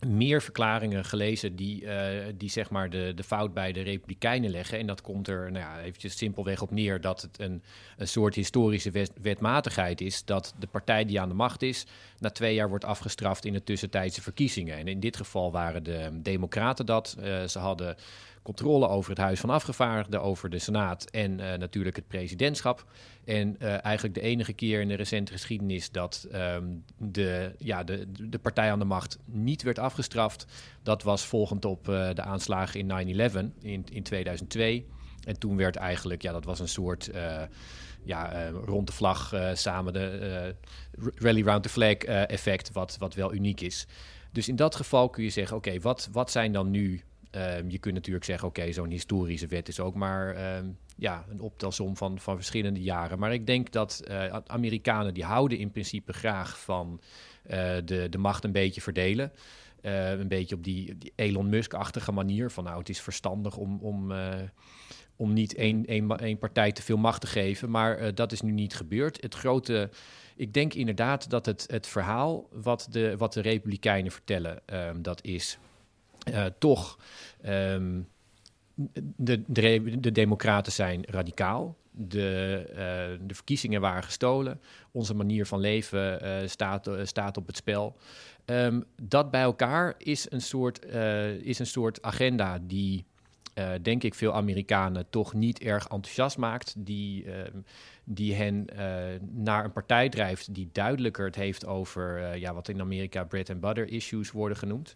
meer verklaringen gelezen die, uh, die zeg maar de, de fout bij de Republikeinen leggen. En dat komt er nou ja, eventjes simpelweg op neer dat het een, een soort historische wet, wetmatigheid is. Dat de partij die aan de macht is, na twee jaar wordt afgestraft in de tussentijdse verkiezingen. En in dit geval waren de Democraten dat. Uh, ze hadden controle over het Huis van Afgevaardigden, over de Senaat en uh, natuurlijk het presidentschap. En uh, eigenlijk de enige keer in de recente geschiedenis dat um, de, ja, de, de partij aan de macht niet werd afgestraft, dat was volgend op uh, de aanslagen in 9-11 in, in 2002. En toen werd eigenlijk, ja, dat was een soort ja, rond de vlag samen de rally round the flag effect, wat, wat wel uniek is. Dus in dat geval kun je zeggen, oké, wat, wat zijn dan nu Um, je kunt natuurlijk zeggen, oké, zo'n historische wet is ook maar um, ja, een optelsom van, van verschillende jaren. Maar ik denk dat uh, Amerikanen die houden in principe graag van uh, de, de macht een beetje verdelen. Uh, een beetje op die, Elon Musk-achtige manier van nou, het is verstandig om, om, om niet één, één, één partij te veel macht te geven. Maar dat is nu niet gebeurd. Het grote, ik denk inderdaad dat het, het verhaal wat de, wat de Republikeinen vertellen, um, dat is toch, um, de, de, de, democraten zijn radicaal. De, uh, de, verkiezingen waren gestolen. Onze manier van leven uh, staat, staat op het spel. Um, dat bij elkaar is een soort, is een soort agenda die, denk ik, veel Amerikanen toch niet erg enthousiast maakt. Die, die hen naar een partij drijft die duidelijker het heeft over ja, wat in Amerika bread and butter issues worden genoemd.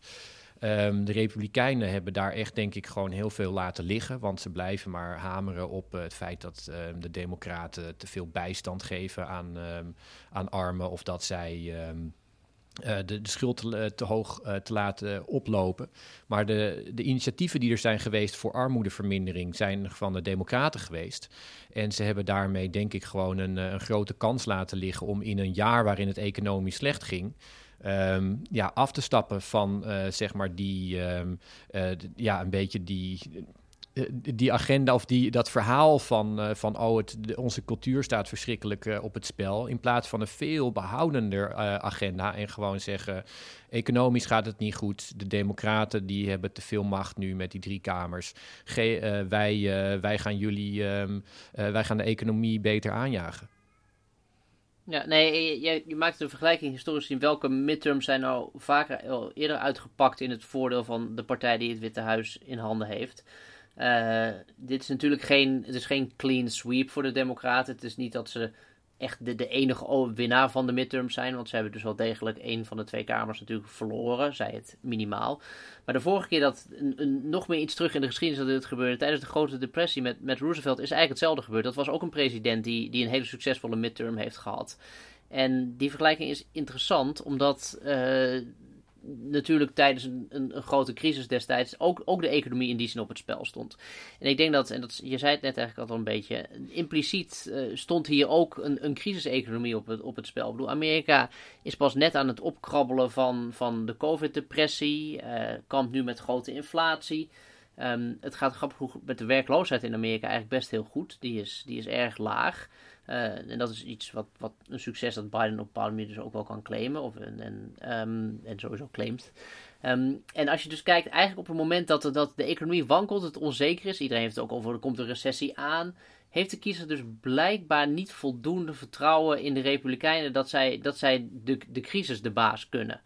Um, de Republikeinen hebben daar echt, denk ik, gewoon heel veel laten liggen. Want ze blijven maar hameren op uh, het feit dat um, de Democraten te veel bijstand geven aan, um, aan armen. Of dat zij. Uh, de, de, schuld te, te hoog te laten oplopen. Maar de, de, initiatieven die er zijn geweest voor armoedevermindering zijn van de Democraten geweest. En ze hebben daarmee, denk ik, gewoon een, een grote kans laten liggen om in een jaar waarin het economisch slecht ging. Um, ja, af te stappen van uh, zeg maar die, um, uh, ja, een beetje die, uh, die agenda of die, dat verhaal van, van oh, het, onze cultuur staat verschrikkelijk op het spel. In plaats van een veel behoudender agenda en gewoon zeggen, economisch gaat het niet goed. De democraten die hebben te veel macht nu met die drie kamers. Wij, wij, gaan jullie, um, wij gaan de economie beter aanjagen. Ja, nee, je, je maakt een vergelijking historisch in welke midterms zijn nou vaker al eerder uitgepakt in het voordeel van de partij die het Witte Huis in handen heeft. Uh, dit is natuurlijk geen, het is geen clean sweep voor de Democraten. Het is niet dat ze echt de, de enige winnaar van de midterms zijn. Want ze hebben dus wel degelijk een van de twee kamers natuurlijk verloren, zij het minimaal. Maar de vorige keer dat een, nog meer iets terug in de geschiedenis dat dit gebeurde, tijdens de grote depressie met, met Roosevelt, is eigenlijk hetzelfde gebeurd. Dat was ook een president die, die een hele succesvolle midterm heeft gehad. En die vergelijking is interessant, omdat uh, natuurlijk tijdens een, een, een, grote crisis destijds ook, ook de economie in die zin op het spel stond. En ik denk dat, en dat, je zei het net eigenlijk al een beetje, impliciet uh, stond hier ook een, een crisiseconomie op het, op het spel. Ik bedoel, Amerika is pas net aan het opkrabbelen van, van de covid-depressie, uh, kampt nu met grote inflatie. Um, het gaat grappig met de werkloosheid in Amerika eigenlijk best heel goed. Die is, die is erg laag. Uh, en dat is iets wat, wat een succes dat Biden op een bepaalde manier dus ook wel kan claimen. Of, en, en, um, en sowieso claimt. Um, en als je dus kijkt, eigenlijk op het moment dat, dat de economie wankelt, het onzeker is. Iedereen heeft het ook over, er komt een recessie aan. Heeft de kiezer dus blijkbaar niet voldoende vertrouwen in de Republikeinen dat zij, dat zij de, de crisis de baas kunnen.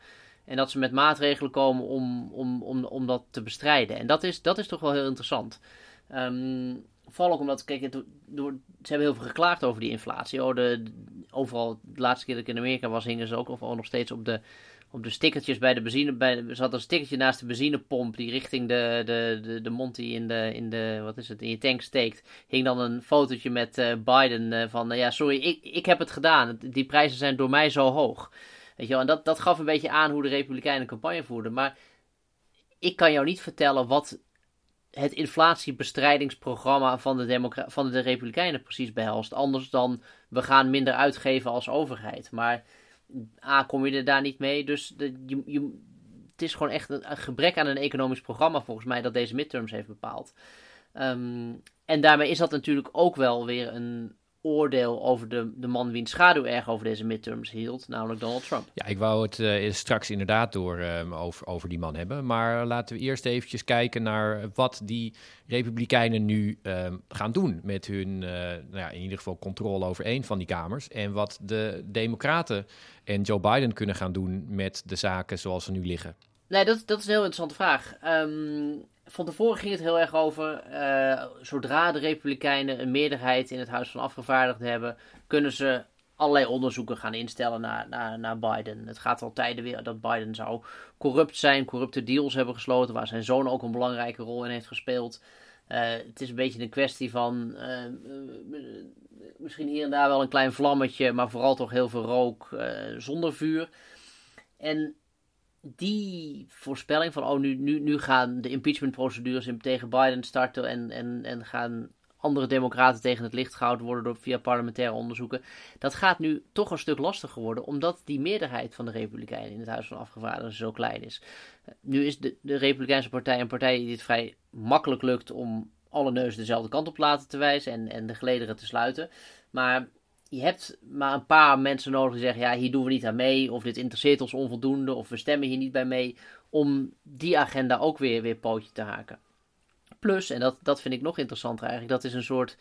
En dat ze met maatregelen komen om, om, om, om dat te bestrijden. En dat is, dat is toch wel heel interessant. Um, Vooral ook omdat, kijk, door, ze hebben heel veel geklaagd over die inflatie. Oh, de, overal, de laatste keer dat ik in Amerika was, hingen ze ook overal nog steeds op de, op de stickertjes bij de benzine. Bij ze had een stickertje naast de benzinepomp die richting de, de, de, de mond die in de, in de, wat is het, in je tank steekt. Hing dan een fotootje met uh, Biden uh, van, uh, ja, sorry, ik, ik heb het gedaan. Die prijzen zijn door mij zo hoog. Weet je wel, en dat, dat gaf een beetje aan hoe de Republikeinen campagne voerden. Maar ik kan jou niet vertellen wat het inflatiebestrijdingsprogramma van de, van de Republikeinen precies behelst. Anders dan we gaan minder uitgeven als overheid. Maar A, kom je er daar niet mee. Dus het is gewoon echt een, gebrek aan een economisch programma volgens mij dat deze midterms heeft bepaald. Ehm, en daarmee is dat natuurlijk ook wel weer een, oordeel over de, de man wiens schaduw erg over deze midterms hield, namelijk Donald Trump. Ja, ik wou het uh, straks inderdaad door um, over, over die man hebben. Maar laten we eerst eventjes kijken naar wat die Republikeinen nu um, gaan doen met hun, uh, nou ja, in ieder geval controle over één van die kamers. En wat de Democraten en Joe Biden kunnen gaan doen met de zaken zoals ze nu liggen. Nee, dat, dat is een heel interessante vraag. Um, van tevoren ging het heel erg over, uh, zodra de Republikeinen een meerderheid in het Huis van Afgevaardigden hebben, kunnen ze allerlei onderzoeken gaan instellen naar, naar, naar Biden. Het gaat al tijden weer dat Biden zou corrupt zijn, corrupte deals hebben gesloten, waar zijn zoon ook een belangrijke rol in heeft gespeeld. Uh, het is een beetje een kwestie van uh, misschien hier en daar wel een klein vlammetje, maar vooral toch heel veel rook zonder vuur. En die voorspelling van, oh, nu, nu, nu gaan de impeachmentprocedures tegen Biden starten en, en, en gaan andere democraten tegen het licht gehouden worden door, via parlementaire onderzoeken. Dat gaat nu toch een stuk lastiger worden, omdat die meerderheid van de Republikeinen in het Huis van Afgevaardigden zo klein is. Nu is de, de Republikeinse Partij een partij die het vrij makkelijk lukt om alle neuzen dezelfde kant op te laten te wijzen en, en de gelederen te sluiten. Maar je hebt maar een paar mensen nodig die zeggen: ja, hier doen we niet aan mee, of dit interesseert ons onvoldoende, of we stemmen hier niet bij mee, om die agenda ook weer, weer pootje te haken. Plus, en dat, dat vind ik nog interessanter eigenlijk, dat is een soort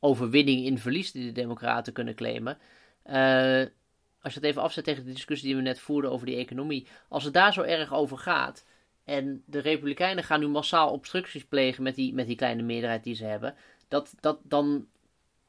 overwinning in verlies die de Democraten kunnen claimen. Uh, als je het even afzet tegen de discussie die we net voerden over die economie, als het daar zo erg over gaat. En de Republikeinen gaan nu massaal obstructies plegen met die, met die kleine meerderheid die ze hebben. Dat, dat, dan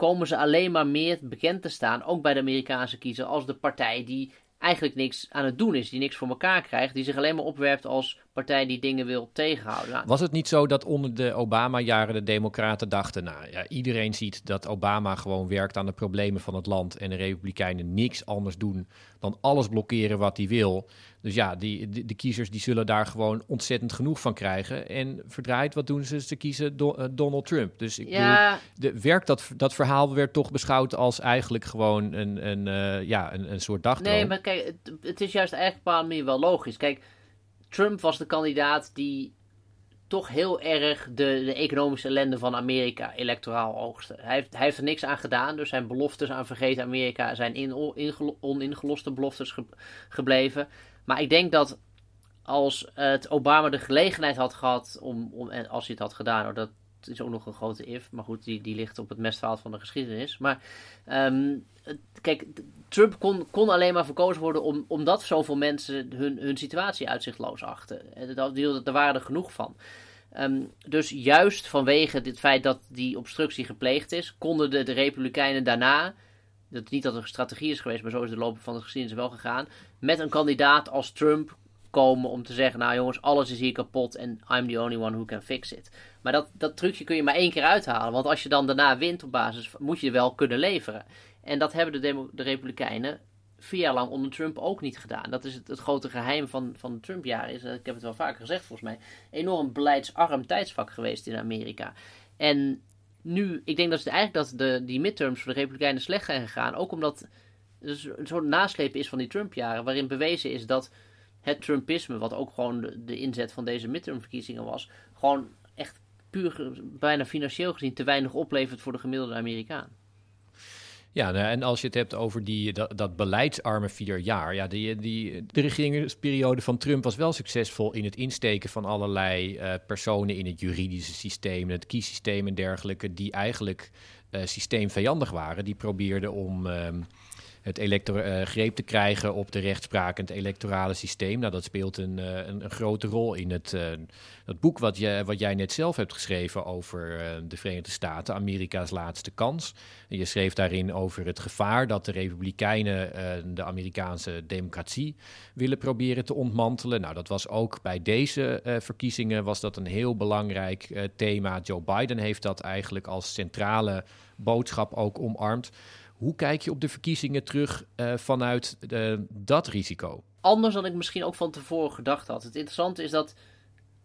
komen ze alleen maar meer bekend te staan, ook bij de Amerikaanse kiezer, als de partij die eigenlijk niks aan het doen is, die niks voor elkaar krijgt, die zich alleen maar opwerpt als partij die dingen wil tegenhouden. Nou, Was het niet zo dat onder de Obama-jaren de Democraten dachten, nou ja, iedereen ziet dat Obama gewoon werkt aan de problemen van het land en de Republikeinen niks anders doen dan alles blokkeren wat hij wil. Dus ja, die, de, kiezers die zullen daar gewoon ontzettend genoeg van krijgen. En verdraaid, wat doen ze? Ze kiezen eh, Donald Trump. Dus ik ja. bedoel, de, werkt dat, dat verhaal werd toch beschouwd als eigenlijk gewoon een, een, uh, ja, een, een soort dagdroom. Nee, maar kijk, het, het is juist eigenlijk op een manier wel logisch. Kijk, Trump was de kandidaat die toch heel erg de, de economische ellende van Amerika electoraal oogste. Hij heeft, hij heeft er niks aan gedaan, dus zijn beloftes aan vergeten Amerika zijn in, oningeloste beloftes gebleven. Maar ik denk dat als het Obama de gelegenheid had gehad om, om en als hij het had gedaan, dat is ook nog een grote if, maar goed, die, die ligt op het mestvaal van de geschiedenis. Maar um, kijk, Trump kon, kon alleen maar verkozen worden om, omdat zoveel mensen hun, hun situatie uitzichtloos achten. Er waren er genoeg van. Ehm, dus juist vanwege dit feit dat die obstructie gepleegd is, konden de, de Republikeinen daarna, dat niet dat er een strategie is geweest, maar zo is de loop van de geschiedenis wel gegaan, met een kandidaat als Trump komen om te zeggen, nou jongens, alles is hier kapot en I'm the only one who can fix it. Maar dat, dat trucje kun je maar één keer uithalen, want als je dan daarna wint op basis, moet je wel kunnen leveren. En dat hebben de, de Republikeinen vier jaar lang onder Trump ook niet gedaan. Dat is het, het grote geheim van, van de Trump-jaren. Is, ik heb het wel vaker gezegd volgens mij, enorm beleidsarm tijdsvak geweest in Amerika. En nu, ik denk dat het eigenlijk dat de, die midterms voor de Republikeinen slecht zijn gegaan. Ook omdat het een soort nasleep is van die Trump-jaren. Waarin bewezen is dat het Trumpisme, wat ook gewoon de, de inzet van deze midtermverkiezingen was, gewoon puur bijna financieel gezien te weinig oplevert voor de gemiddelde Amerikaan. Ja, nou, en als je het hebt over die, dat, beleidsarme vier jaar. Ja, die, die, de regeringsperiode van Trump was wel succesvol in het insteken van allerlei uh, personen in het juridische systeem, het kiesysteem en dergelijke, die eigenlijk uh, systeemvijandig waren. Die probeerden om. Uh, het uh, greep te krijgen op de rechtspraak en het electorale systeem. Nou, dat speelt een, uh, een, een, grote rol in het, uh, dat boek wat, je, wat jij net zelf hebt geschreven over de Verenigde Staten, Amerika's laatste kans. Je schreef daarin over het gevaar dat de Republikeinen de Amerikaanse democratie willen proberen te ontmantelen. Nou, dat was ook bij deze verkiezingen was dat een heel belangrijk thema. Joe Biden heeft dat eigenlijk als centrale boodschap ook omarmd. Hoe kijk je op de verkiezingen terug uh, vanuit uh, dat risico? Anders dan ik misschien ook van tevoren gedacht had. Het interessante is dat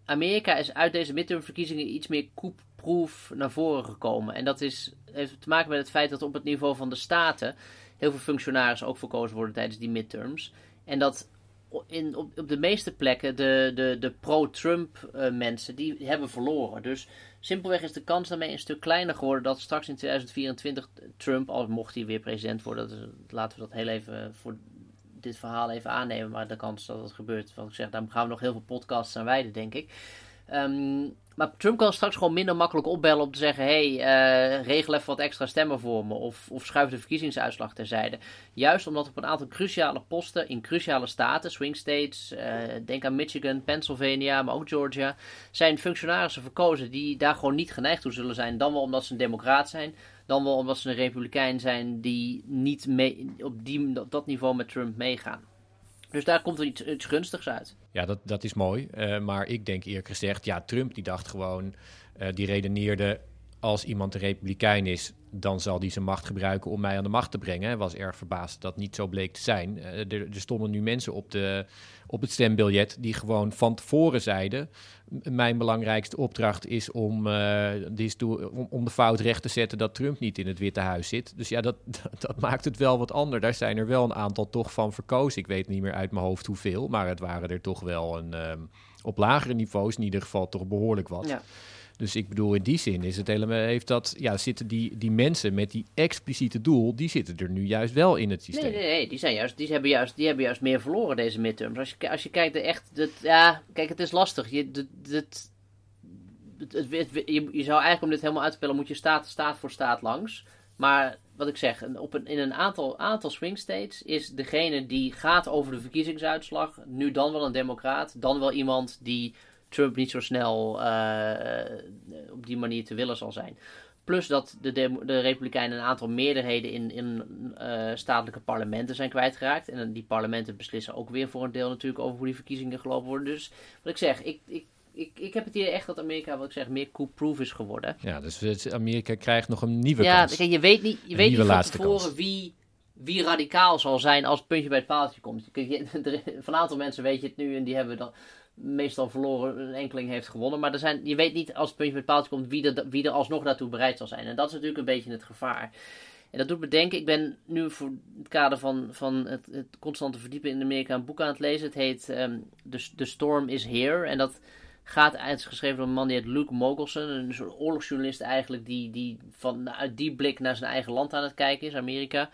Amerika is uit deze midtermverkiezingen iets meer koepproef naar voren gekomen. En dat is, heeft te maken met het feit dat op het niveau van de staten heel veel functionarissen ook verkozen worden tijdens die midterms. En dat op, de meeste plekken de, de, de pro-Trump uh, mensen die hebben verloren. Dus simpelweg is de kans daarmee een stuk kleiner geworden dat straks in 2024 Trump, al mocht hij weer president worden, dat, laten we dat heel even voor dit verhaal even aannemen, maar de kans dat het gebeurt, wat ik zeg, daar gaan we nog heel veel podcasts aan wijden, denk ik. Um, maar Trump kan straks gewoon minder makkelijk opbellen om te zeggen: hey, uh, regel even wat extra stemmen voor me. Of, of schuif de verkiezingsuitslag terzijde. Juist omdat op een aantal cruciale posten in cruciale staten, swing states, uh, denk aan Michigan, Pennsylvania, maar ook Georgia, zijn functionarissen verkozen die daar gewoon niet geneigd toe zullen zijn. Dan wel omdat ze een democraat zijn, dan wel omdat ze een republikein zijn die niet mee, op, die, op dat niveau met Trump meegaan. Dus daar komt er iets, gunstigs uit. Ja, dat, dat is mooi. Uh, maar ik denk eerlijk gezegd, ja, Trump die dacht gewoon, uh, die redeneerde als iemand een republikein is, dan zal hij zijn macht gebruiken om mij aan de macht te brengen. Hij was erg verbaasd dat niet zo bleek te zijn. Uh, er, er, stonden nu mensen op, de, op het stembiljet die gewoon van tevoren zeiden: Mijn belangrijkste opdracht is om, uh, is om, om, de fout recht te zetten dat Trump niet in het Witte Huis zit. Dus ja, dat, dat, maakt het wel wat anders. Daar zijn er wel een aantal toch van verkozen. Ik weet niet meer uit mijn hoofd hoeveel, maar het waren er toch wel een, um, op lagere niveaus in ieder geval toch behoorlijk wat. Ja. Dus ik bedoel, in die zin is het helemaal, heeft dat, ja, zitten die, die mensen met die expliciete doel, die zitten er nu juist wel in het systeem. Nee, nee, nee, die, zijn juist, die, hebben juist, die hebben juist meer verloren, deze midterms. Als je, als je kijkt, echt, dat, ja, kijk, het is lastig. Je, dat, het, het, je, je zou eigenlijk om dit helemaal uit te spelen, moet je staat, staat voor staat langs. Maar wat ik zeg, op een, in een aantal, aantal swing states is degene die gaat over de verkiezingsuitslag nu dan wel een democraat, dan wel iemand die Trump niet zo snel uh, op die manier te willen zal zijn. Plus dat de, de Republikeinen een aantal meerderheden in, in uh, statelijke parlementen zijn kwijtgeraakt. En die parlementen beslissen ook weer voor een deel natuurlijk over hoe die verkiezingen gelopen worden. Dus wat ik zeg, ik, ik, ik, ik heb het idee echt dat Amerika, wat ik zeg, meer coup-proof is geworden. Ja, dus Amerika krijgt nog een nieuwe ja, kans. Ja, je weet niet, je weet niet van tevoren wie, wie radicaal zal zijn als het puntje bij het paaltje komt. Van een aantal mensen weet je het nu en die hebben dan meestal verloren, een enkeling heeft gewonnen. Maar er zijn, je weet niet als het puntje met paaltje komt wie er, wie er alsnog daartoe bereid zal zijn. En dat is natuurlijk een beetje het gevaar. En dat doet me denken, ik ben nu voor het kader van, van het, het constante verdiepen in Amerika een boek aan het lezen. Het heet um, The, The Storm is Here. En dat gaat uit, geschreven door een man die heet Luke Mogelson. Een soort oorlogsjournalist eigenlijk, die, die van, uit die blik naar zijn eigen land aan het kijken is, Amerika.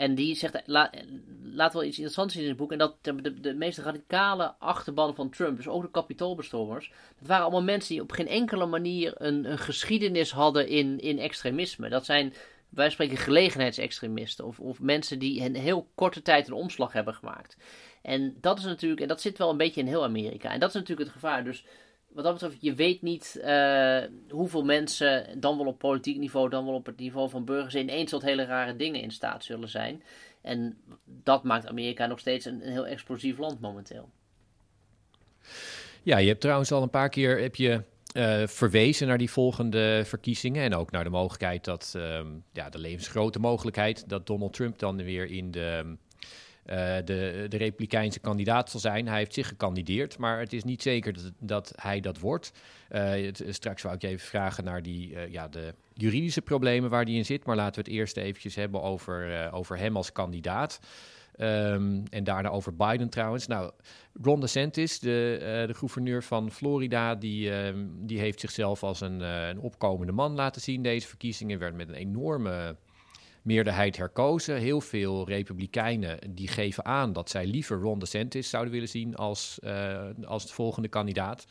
En die zegt, laat wel iets interessants zien in het boek. En dat de, de, meest radicale achterban van Trump, dus ook de kapitoolbestormers, dat waren allemaal mensen die op geen enkele manier een, een geschiedenis hadden in, in extremisme. Dat zijn, wij spreken gelegenheidsextremisten. Of, of mensen die in heel korte tijd een omslag hebben gemaakt. En dat is natuurlijk, en dat zit wel een beetje in heel Amerika. En dat is natuurlijk het gevaar. Dus wat dat betreft, je weet niet uh, hoeveel mensen, dan wel op politiek niveau, dan wel op het niveau van burgers, ineens tot hele rare dingen in staat zullen zijn. En dat maakt Amerika nog steeds een, heel explosief land momenteel. Ja, je hebt trouwens al een paar keer heb je, uh, verwezen naar die volgende verkiezingen. En ook naar de mogelijkheid dat, um, ja, de levensgrote mogelijkheid dat Donald Trump dan weer in de uh, de, de Republikeinse kandidaat zal zijn. Hij heeft zich gekandideerd, maar het is niet zeker dat, dat hij dat wordt. Uh, het, straks wou ik je even vragen naar die, ja, de juridische problemen waar die in zit. Maar laten we het eerst eventjes hebben over, over hem als kandidaat. Um, en daarna over Biden trouwens. Nou, Ron DeSantis, de, de gouverneur van Florida, die, um, die heeft zichzelf als een, een opkomende man laten zien. Deze verkiezingen werd met een enorme meerderheid herkozen. Heel veel republikeinen die geven aan dat zij liever Ron DeSantis zouden willen zien als, uh, als de volgende kandidaat.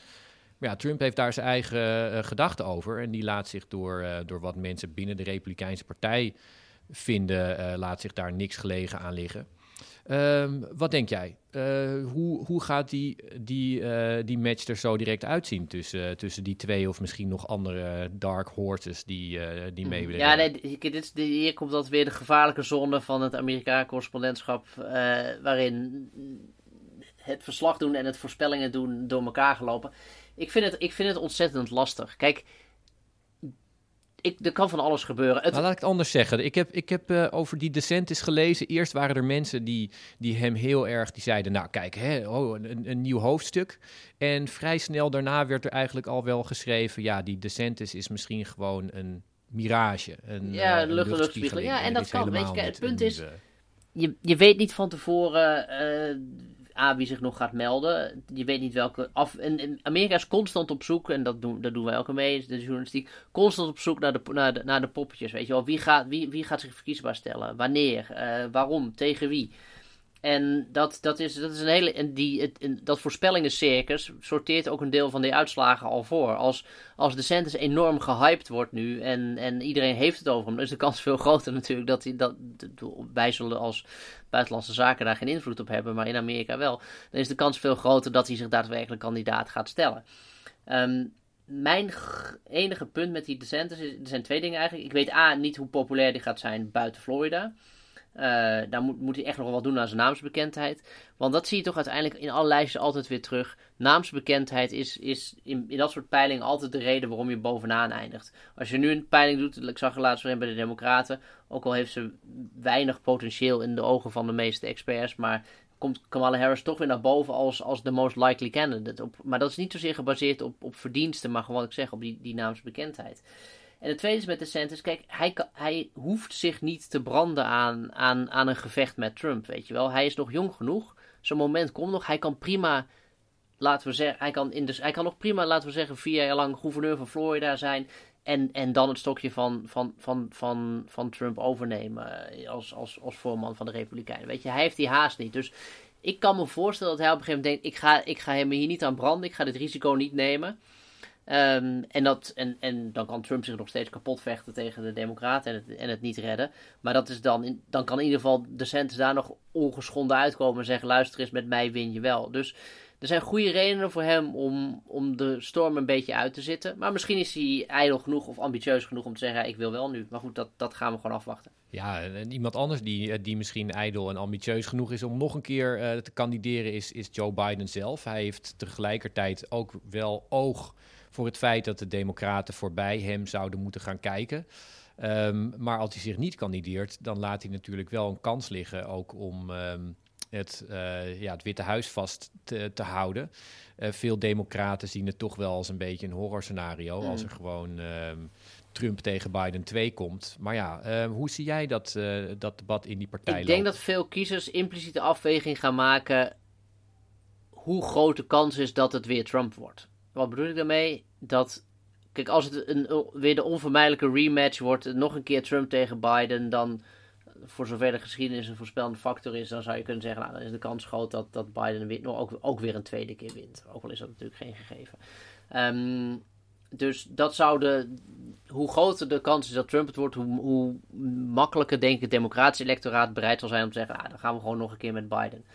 Maar ja, Trump heeft daar zijn eigen uh, gedachten over. En die laat zich door, uh, door wat mensen binnen de Republikeinse Partij vinden, laat zich daar niks gelegen aan liggen. Um, wat denk jij? Uh, hoe, hoe gaat die, die, uh, die match er zo direct uitzien tussen, tussen die twee of misschien nog andere dark horses die, uh, die mee willen? Ja, nee, dit, hier komt dat weer de gevaarlijke zone van het Amerika-correspondentschap, waarin het verslag doen en het voorspellingen doen door elkaar gelopen. Ik vind het, ik vind het ontzettend lastig. Kijk, ik, er kan van alles gebeuren. Het... Nou, laat ik het anders zeggen. Ik heb, ik heb uh, over die DeSantis gelezen. Eerst waren er mensen die, die hem heel erg... die zeiden, nou kijk, hè, oh, een, een nieuw hoofdstuk. En vrij snel daarna werd er eigenlijk al wel geschreven... ja, die DeSantis is misschien gewoon een mirage. Een, ja, uh, lucht, luchtspiegeling. Ja, en dat kan. Weet je, het punt is... Je, je weet niet van tevoren... Uh, A, wie zich nog gaat melden. Je weet niet welke af. En, Amerika is constant op zoek, en dat doen, dat doen wij ook mee, de journalistiek. Constant op zoek naar de, naar de, naar de poppetjes. Weet je wel, wie gaat, wie, wie gaat zich verkiesbaar stellen? Wanneer? Uh, waarom? Tegen wie? En dat, dat, is, dat is een hele. En die, het, dat voorspellingencircus sorteert ook een deel van die uitslagen al voor. Als, als de Santis enorm gehyped wordt nu en, en iedereen heeft het over hem, dan is de kans veel groter natuurlijk dat, hij, dat wij zullen als buitenlandse zaken daar geen invloed op hebben, maar in Amerika wel. Dan is de kans veel groter dat hij zich daadwerkelijk kandidaat gaat stellen. Um, mijn enige punt met die DeSantis is, er zijn twee dingen eigenlijk. Ik weet A, niet hoe populair die gaat zijn buiten Florida. Uh, daar moet, moet hij echt nog wat doen aan zijn naamsbekendheid. Want dat zie je toch uiteindelijk in alle lijstjes altijd weer terug. Naamsbekendheid is, is in, in dat soort peilingen altijd de reden waarom je bovenaan eindigt. Als je nu een peiling doet, ik zag er laatst weer bij de Democraten. Ook al heeft ze weinig potentieel in de ogen van de meeste experts. Maar komt Kamala Harris toch weer naar boven als, als de most likely candidate. Maar dat is niet zozeer gebaseerd op, op verdiensten, maar gewoon wat ik zeg, op die, die naamsbekendheid. En het tweede is met de DeSantis, kijk, hij, hij hoeft zich niet te branden aan, aan, aan een gevecht met Trump, weet je wel. Hij is nog jong genoeg, zo'n moment komt nog. Hij kan prima, laten we zeggen, hij kan, in de, hij kan nog prima, laten we zeggen, vier jaar lang gouverneur van Florida zijn. En, en dan het stokje van, van, van, van, van Trump overnemen eh, als, als, als voorman van de Republikeinen. Weet je, hij heeft die haast niet. Dus ik kan me voorstellen dat hij op een gegeven moment denkt: ik ga, ik ga hem hier niet aan branden, ik ga dit risico niet nemen. Um, en, dat, en, en dan kan Trump zich nog steeds kapot vechten tegen de Democraten en het, en het niet redden. Maar dat is dan, dan kan in ieder geval de Santis daar nog ongeschonden uitkomen en zeggen: luister eens, met mij win je wel. Dus er zijn goede redenen voor hem om, om de storm een beetje uit te zitten. Maar misschien is hij ijdel genoeg of ambitieus genoeg om te zeggen: ik wil wel nu. Maar goed, dat, dat gaan we gewoon afwachten. Ja, en iemand anders die, eh, die misschien ijdel en ambitieus genoeg is om nog een keer uh, te kandideren, is, is Joe Biden zelf. Hij heeft tegelijkertijd ook wel oog voor het feit dat de Democraten voorbij hem zouden moeten gaan kijken. Um, maar als hij zich niet kandideert, dan laat hij natuurlijk wel een kans liggen ook om um, het, uh, ja, het Witte Huis vast te, te houden. Uh, veel Democraten zien het toch wel als een beetje een horrorscenario. Mm. Als er gewoon um, Trump tegen Biden 2 komt. Maar ja, hoe zie jij dat, uh, dat debat in die partij? Ik denk dat veel kiezers impliciete afweging gaan maken hoe groot de kans is dat het weer Trump wordt. Wat bedoel ik daarmee? Dat, kijk, als het een, weer de onvermijdelijke rematch wordt, nog een keer Trump tegen Biden, dan, voor zover de geschiedenis een voorspellende factor is, dan zou je kunnen zeggen, nou, dan is de kans groot dat, dat Biden weer, nog ook, ook weer een tweede keer wint. Ook al is dat natuurlijk geen gegeven. Um, dus dat zou de, hoe groter de kans is dat Trump het wordt, hoe, hoe makkelijker denk ik het democratische electoraat bereid zal zijn om te zeggen, ah, dan gaan we gewoon nog een keer met Biden.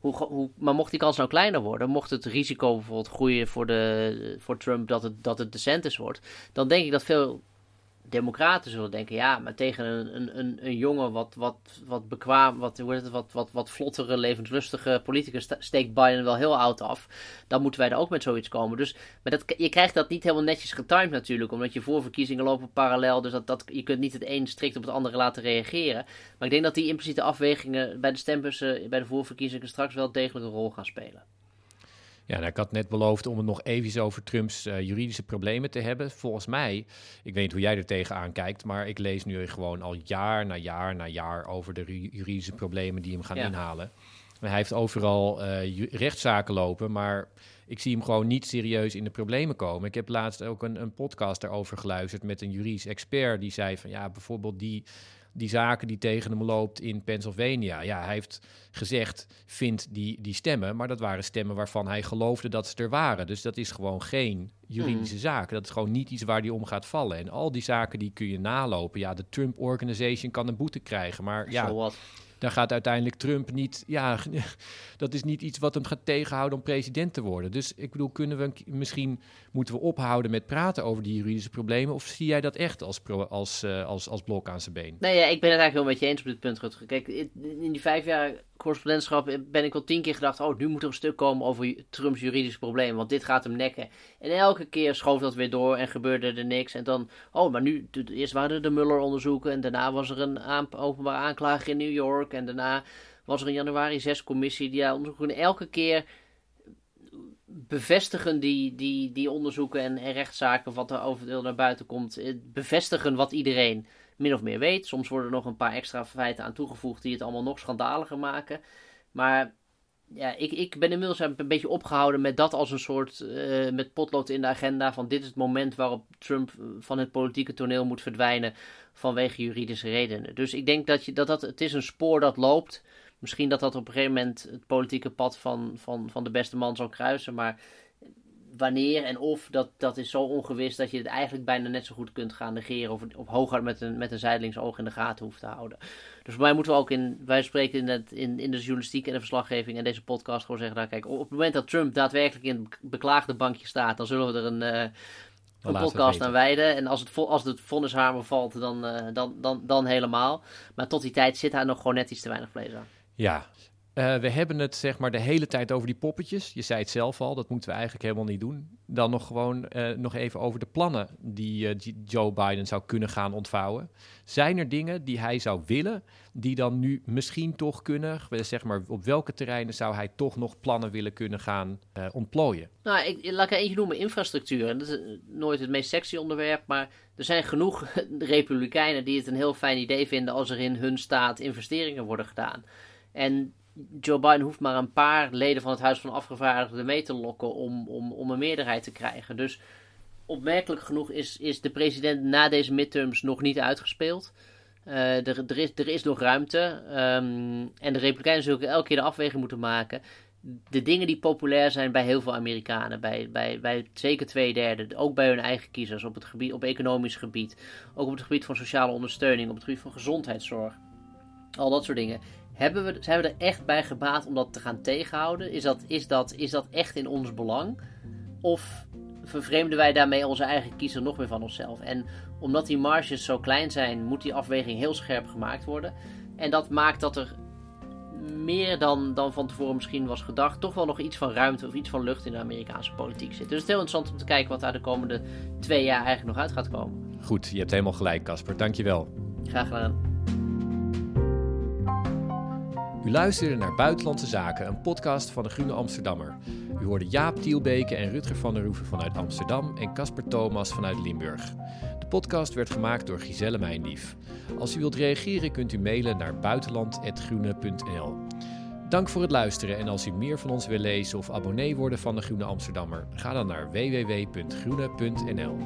Hoe, hoe, maar mocht die kans nou kleiner worden, mocht het risico bijvoorbeeld groeien voor, de, voor Trump dat het, dat het DeSantis wordt, dan denk ik dat veel democraten zullen denken, ja, maar tegen een, een, een, een jongen wat, wat, wat bekwaam, wat, hoe het, wat, wat, wat vlottere, levenslustige politicus steekt Biden wel heel oud af. Dan moeten wij er ook met zoiets komen. Dus, maar dat, je krijgt dat niet helemaal netjes getimed natuurlijk, omdat je voorverkiezingen lopen parallel, dus dat, dat, je kunt niet het een strikt op het andere laten reageren. Maar ik denk dat die impliciete afwegingen bij de stembussen, bij de voorverkiezingen straks wel degelijk een rol gaan spelen. Ja, nou, ik had net beloofd om het nog even over Trumps uh, juridische problemen te hebben. Volgens mij, ik weet niet hoe jij er tegenaan kijkt, maar ik lees nu gewoon al jaar na jaar na jaar over de juridische problemen die hem gaan ja. inhalen. Hij heeft overal uh, rechtszaken lopen, maar ik zie hem gewoon niet serieus in de problemen komen. Ik heb laatst ook een, een podcast daarover geluisterd met een juridisch expert die zei van ja, bijvoorbeeld die die zaken die tegen hem loopt in Pennsylvania. Ja, hij heeft gezegd, vindt die, die stemmen, maar dat waren stemmen waarvan hij geloofde dat ze er waren. Dus dat is gewoon geen juridische mm. zaak. Dat is gewoon niet iets waar die om gaat vallen. En al die zaken die kun je nalopen. Ja, de Trump Organization kan een boete krijgen, maar ja dan gaat uiteindelijk Trump niet. Ja, dat is niet iets wat hem gaat tegenhouden om president te worden. Dus ik bedoel, kunnen we misschien moeten we ophouden met praten over die juridische problemen? Of zie jij dat echt als, pro, als, uh, als, als blok aan zijn been? Nee, ja, ik ben het eigenlijk wel met je eens op dit punt. Kijk, in die vijf jaar correspondentschap ben ik wel tien keer gedacht: oh, nu moet er een stuk komen over Trumps juridische problemen, want dit gaat hem nekken. En elke keer schoof dat weer door en gebeurde er niks. En dan, oh, maar nu, eerst waren er de Mueller-onderzoeken en daarna was er een aan, openbare aanklager in New York. En daarna was er in januari zes commissie die onderzoeken. En elke keer bevestigen die, die, die onderzoeken en, en rechtszaken wat er over naar buiten komt, eh, bevestigen wat iedereen min of meer weet. Soms worden er nog een paar extra feiten aan toegevoegd die het allemaal nog schandaliger maken. Maar ja, ik, ik ben inmiddels een beetje opgehouden met dat als een soort, uh, met potlood in de agenda, van dit is het moment waarop Trump van het politieke toneel moet verdwijnen vanwege juridische redenen. Dus ik denk dat, je, dat, dat het is een spoor dat loopt. Misschien dat dat op een gegeven moment het politieke pad van, van, van de beste man zal kruisen, maar wanneer en of, dat, dat is zo ongewis dat je het eigenlijk bijna net zo goed kunt gaan negeren. Of, of hooguit met een, met een zijdelings oog in de gaten hoeft te houden. Dus voor mij moeten we ook in, wij spreken in, het, in, in de journalistiek en de verslaggeving en deze podcast gewoon zeggen, nou kijk, op het moment dat Trump daadwerkelijk in het beklaagde bankje staat, dan zullen we er een, uh, een podcast aan wijden. En als het, als het vonnishamer valt, dan, uh, dan, dan, dan helemaal. Maar tot die tijd zit daar nog gewoon net iets te weinig vlees aan. Ja, uh, we hebben het zeg maar de hele tijd over die poppetjes. Je zei het zelf al, dat moeten we eigenlijk helemaal niet doen. Dan nog gewoon uh, nog even over de plannen die, uh, Joe Biden zou kunnen gaan ontvouwen. Zijn er dingen die hij zou willen, die dan nu misschien toch kunnen? Zeg maar, op welke terreinen zou hij toch nog plannen willen kunnen gaan ontplooien? Nou, ik, laat ik er eentje noemen, infrastructuur. En dat is nooit het meest sexy onderwerp, maar er zijn genoeg republikeinen die het een heel fijn idee vinden als er in hun staat investeringen worden gedaan. En Joe Biden hoeft maar een paar leden van het Huis van Afgevaardigden mee te lokken om, om, om een meerderheid te krijgen. Dus opmerkelijk genoeg is, is de president na deze midterms nog niet uitgespeeld. Uh, er, is, er is nog ruimte. Um, en de Republikeinen zullen elke keer de afweging moeten maken. De dingen die populair zijn bij heel veel Amerikanen, bij, bij, bij zeker twee derde, ook bij hun eigen kiezers op het gebied, op economisch gebied, ook op het gebied van sociale ondersteuning, op het gebied van gezondheidszorg, al dat soort dingen hebben we, zijn we er echt bij gebaat om dat te gaan tegenhouden? Is dat, is, dat, is dat echt in ons belang? Of vervreemden wij daarmee onze eigen kiezer nog meer van onszelf? En omdat die marges zo klein zijn, moet die afweging heel scherp gemaakt worden. En dat maakt dat er meer dan, dan van tevoren misschien was gedacht, toch wel nog iets van ruimte of iets van lucht in de Amerikaanse politiek zit. Dus het is heel interessant om te kijken wat daar de komende twee jaar eigenlijk nog uit gaat komen. Goed, je hebt helemaal gelijk, Casper. Dankjewel. Graag gedaan. U luisterde naar Buitenlandse Zaken, een podcast van de Groene Amsterdammer. U hoorde Jaap Tielbeke en Rutger van der Roeven vanuit Amsterdam en Casper Thomas vanuit Limburg. De podcast werd gemaakt door Giselle Mijndief. Als u wilt reageren kunt u mailen naar buitenland.groene.nl. Dank voor het luisteren en als u meer van ons wil lezen of abonnee worden van de Groene Amsterdammer, ga dan naar www.groene.nl.